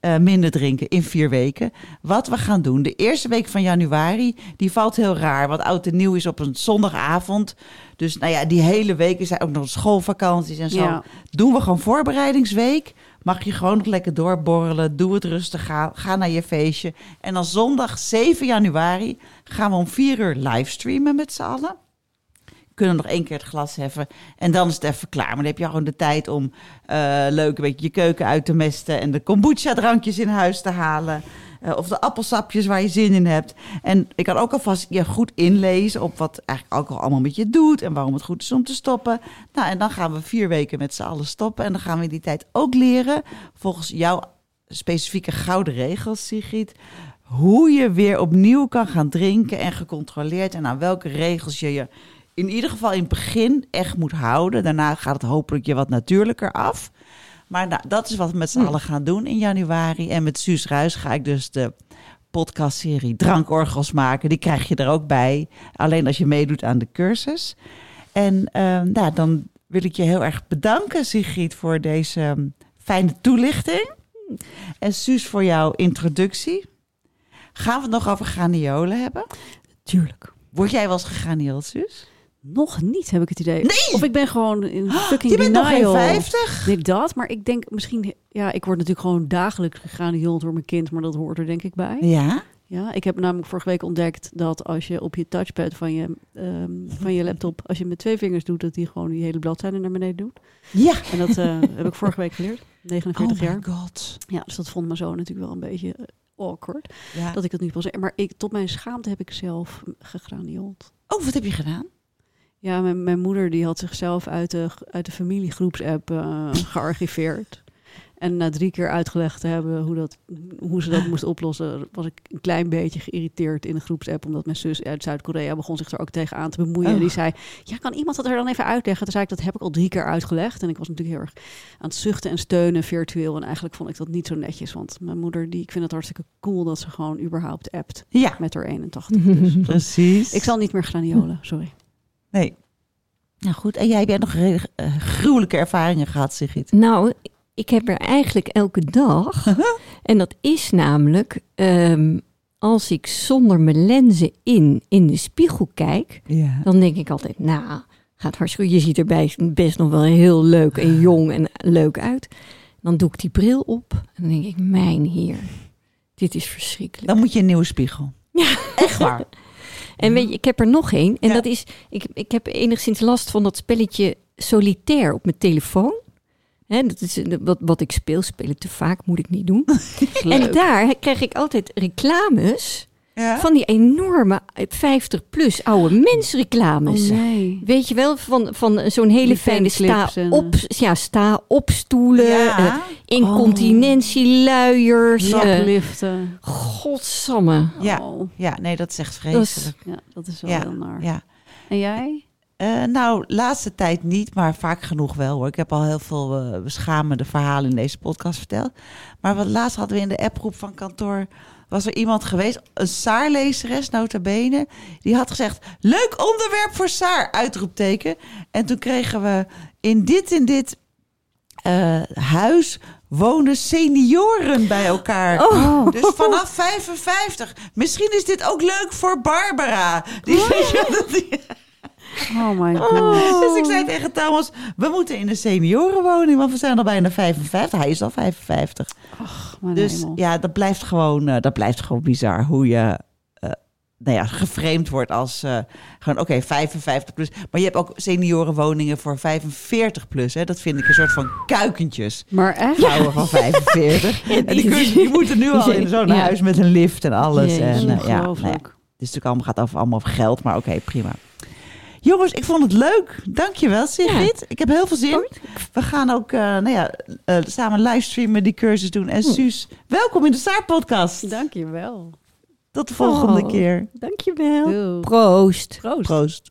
Eh, minder drinken in vier weken. Wat we gaan doen, de eerste week van januari, die valt heel raar. Want oud en nieuw is op een zondagavond. Dus nou ja, die hele week zijn ook nog schoolvakanties en zo. Ja. Doen we gewoon voorbereidingsweek. Mag je gewoon nog lekker doorborrelen. Doe het rustig. Ga, ga naar je feestje. En dan zondag 7 januari gaan we om 4 uur livestreamen met z'n allen. Kunnen nog één keer het glas heffen. En dan is het even klaar. Maar dan heb je gewoon de tijd om eh, leuk een beetje je keuken uit te mesten. En de kombucha-drankjes in huis te halen. Eh, of de appelsapjes waar je zin in hebt. En ik kan ook alvast je goed inlezen op wat eigenlijk alcohol allemaal met je doet. En waarom het goed is om te stoppen. Nou, en dan gaan we vier weken met z'n allen stoppen. En dan gaan we in die tijd ook leren, volgens jouw specifieke gouden regels, Sigrid. Hoe je weer opnieuw kan gaan drinken en gecontroleerd. En aan welke regels je je in ieder geval in het begin echt moet houden. Daarna gaat het hopelijk je wat natuurlijker af. Maar nou, dat is wat we met z'n allen gaan doen in januari. En met Suus Ruis ga ik dus de podcastserie Drankorgels maken. Die krijg je er ook bij. Alleen als je meedoet aan de cursus. En ehm, nou, dan wil ik je heel erg bedanken, Sigrid, voor deze ehm, fijne toelichting. En Suus voor jouw introductie. Gaan we het nog over graniolen hebben? Tuurlijk. Word jij wel eens gegraniold, Suus? Nog niet, heb ik het idee. Of ik ben gewoon in fucking Je bent nog geen denial. 50? Nee, dat. Maar ik denk misschien... Ja, ik word natuurlijk gewoon dagelijks gegranieeld door mijn kind. Maar dat hoort er denk ik bij. Ja. Ja, ik heb namelijk vorige week ontdekt dat als je op je touchpad van je, ehm, van je laptop... als je met twee vingers doet, dat die gewoon die hele bladzijde naar beneden doet. Ja. En dat eh, heb ik vorige week geleerd. 49 oh my jaar. god. Ja, dus dat vond mijn zoon natuurlijk wel een beetje eh, awkward. Ja. Dat ik dat niet wil zeggen. Maar ik, tot mijn schaamte heb ik zelf gegranieeld. Oh, wat heb je gedaan? Ja, mijn, mijn moeder die had zichzelf uit de, uit de familiegroepsapp eh gearchiveerd. En na drie keer uitgelegd te hebben hoe, dat, hoe ze dat moest oplossen, was ik een klein beetje geïrriteerd in de groepsapp. Omdat mijn zus uit Zuid-Korea begon zich er ook tegenaan te bemoeien. En die Oh. zei, ja, kan iemand dat er dan even uitleggen? Toen zei ik, dat heb ik al drie keer uitgelegd. En ik was natuurlijk heel erg aan het zuchten en steunen virtueel. En eigenlijk vond ik dat niet zo netjes. Want mijn moeder, die, ik vind het hartstikke cool dat ze gewoon überhaupt appt Ja, met haar 81. Dus precies. ik zal niet meer graniolen, sorry. Nee. Nou goed, en jij hebt jij nog eh, gruwelijke ervaringen gehad, Sigrid? Nou, ik heb er eigenlijk elke dag. en dat is namelijk ehm, als ik zonder mijn lenzen in in de spiegel kijk, Ja. dan denk ik altijd, nou, gaat hartstikke. Je ziet er bij- best nog wel heel leuk en jong en leuk uit. Dan doe ik die bril op en dan denk ik, mijn heer, dit is verschrikkelijk. Dan moet je een nieuwe spiegel. Ja. Echt waar. En weet je, ik heb er nog één. En Ja. dat is, ik, ik heb enigszins last van dat spelletje solitair op mijn telefoon. Hè, dat is eh, wat, wat ik speel. Spelen te vaak moet ik niet doen. en daar krijg ik altijd reclames Ja. van die enorme 50-plus oude mensreclames. nee. Weet je wel, van, van zo'n hele Die fijne sta op, ja, sta op stoelen, Ja. eh, incontinentieluiers. eh, Zakliften. godsamme. Ja. Oh, ja, nee, dat is echt Dat is- vreselijk. ja, dat is wel Ja, heel naar. Ja. En jij? Eh, nou, laatste tijd niet, maar vaak genoeg wel hoor. Ik heb al heel veel eh, beschamende verhalen in deze podcast verteld. Maar wat laatst hadden we in de appgroep van kantoor... was er iemand geweest, een Saarlezeres nota bene... die had gezegd, leuk onderwerp voor Saar, uitroepteken. En toen kregen we in dit en dit eh, huis wonen senioren bij elkaar. Oh. Dus vanaf 55. Misschien is dit ook leuk voor Barbara. Die, die- Oh my god. dus ik zei tegen Thomas, we moeten in een seniorenwoning, want we zijn al bijna 55. Hij is al 55. Mijn Dus hemel. ja, dat blijft gewoon, eh, dat blijft gewoon bizar hoe je eh, nou ja, geframed wordt als eh, gewoon oké, 55 plus. Maar je hebt ook seniorenwoningen voor 45 plus. Hè? Dat vind ik een soort van kuikentjes. Maar echt? Vrouwen van 45. en die, kun- die moeten nu al in zo'n Ja. huis met een lift en alles. Jezus, en, ja, nou Ongelooflijk. het is natuurlijk allemaal, gaat over, allemaal over geld, maar oké, prima. Jongens, ik vond het leuk. Dankjewel, Sigrid. Ik heb heel veel zin. We gaan ook uh, nou ja, uh, samen livestreamen, die cursus doen. En Suus, welkom in de Staartpodcast. Dankjewel. Tot de volgende oh, keer. Dankjewel. Doei. Proost. Proost. Proost.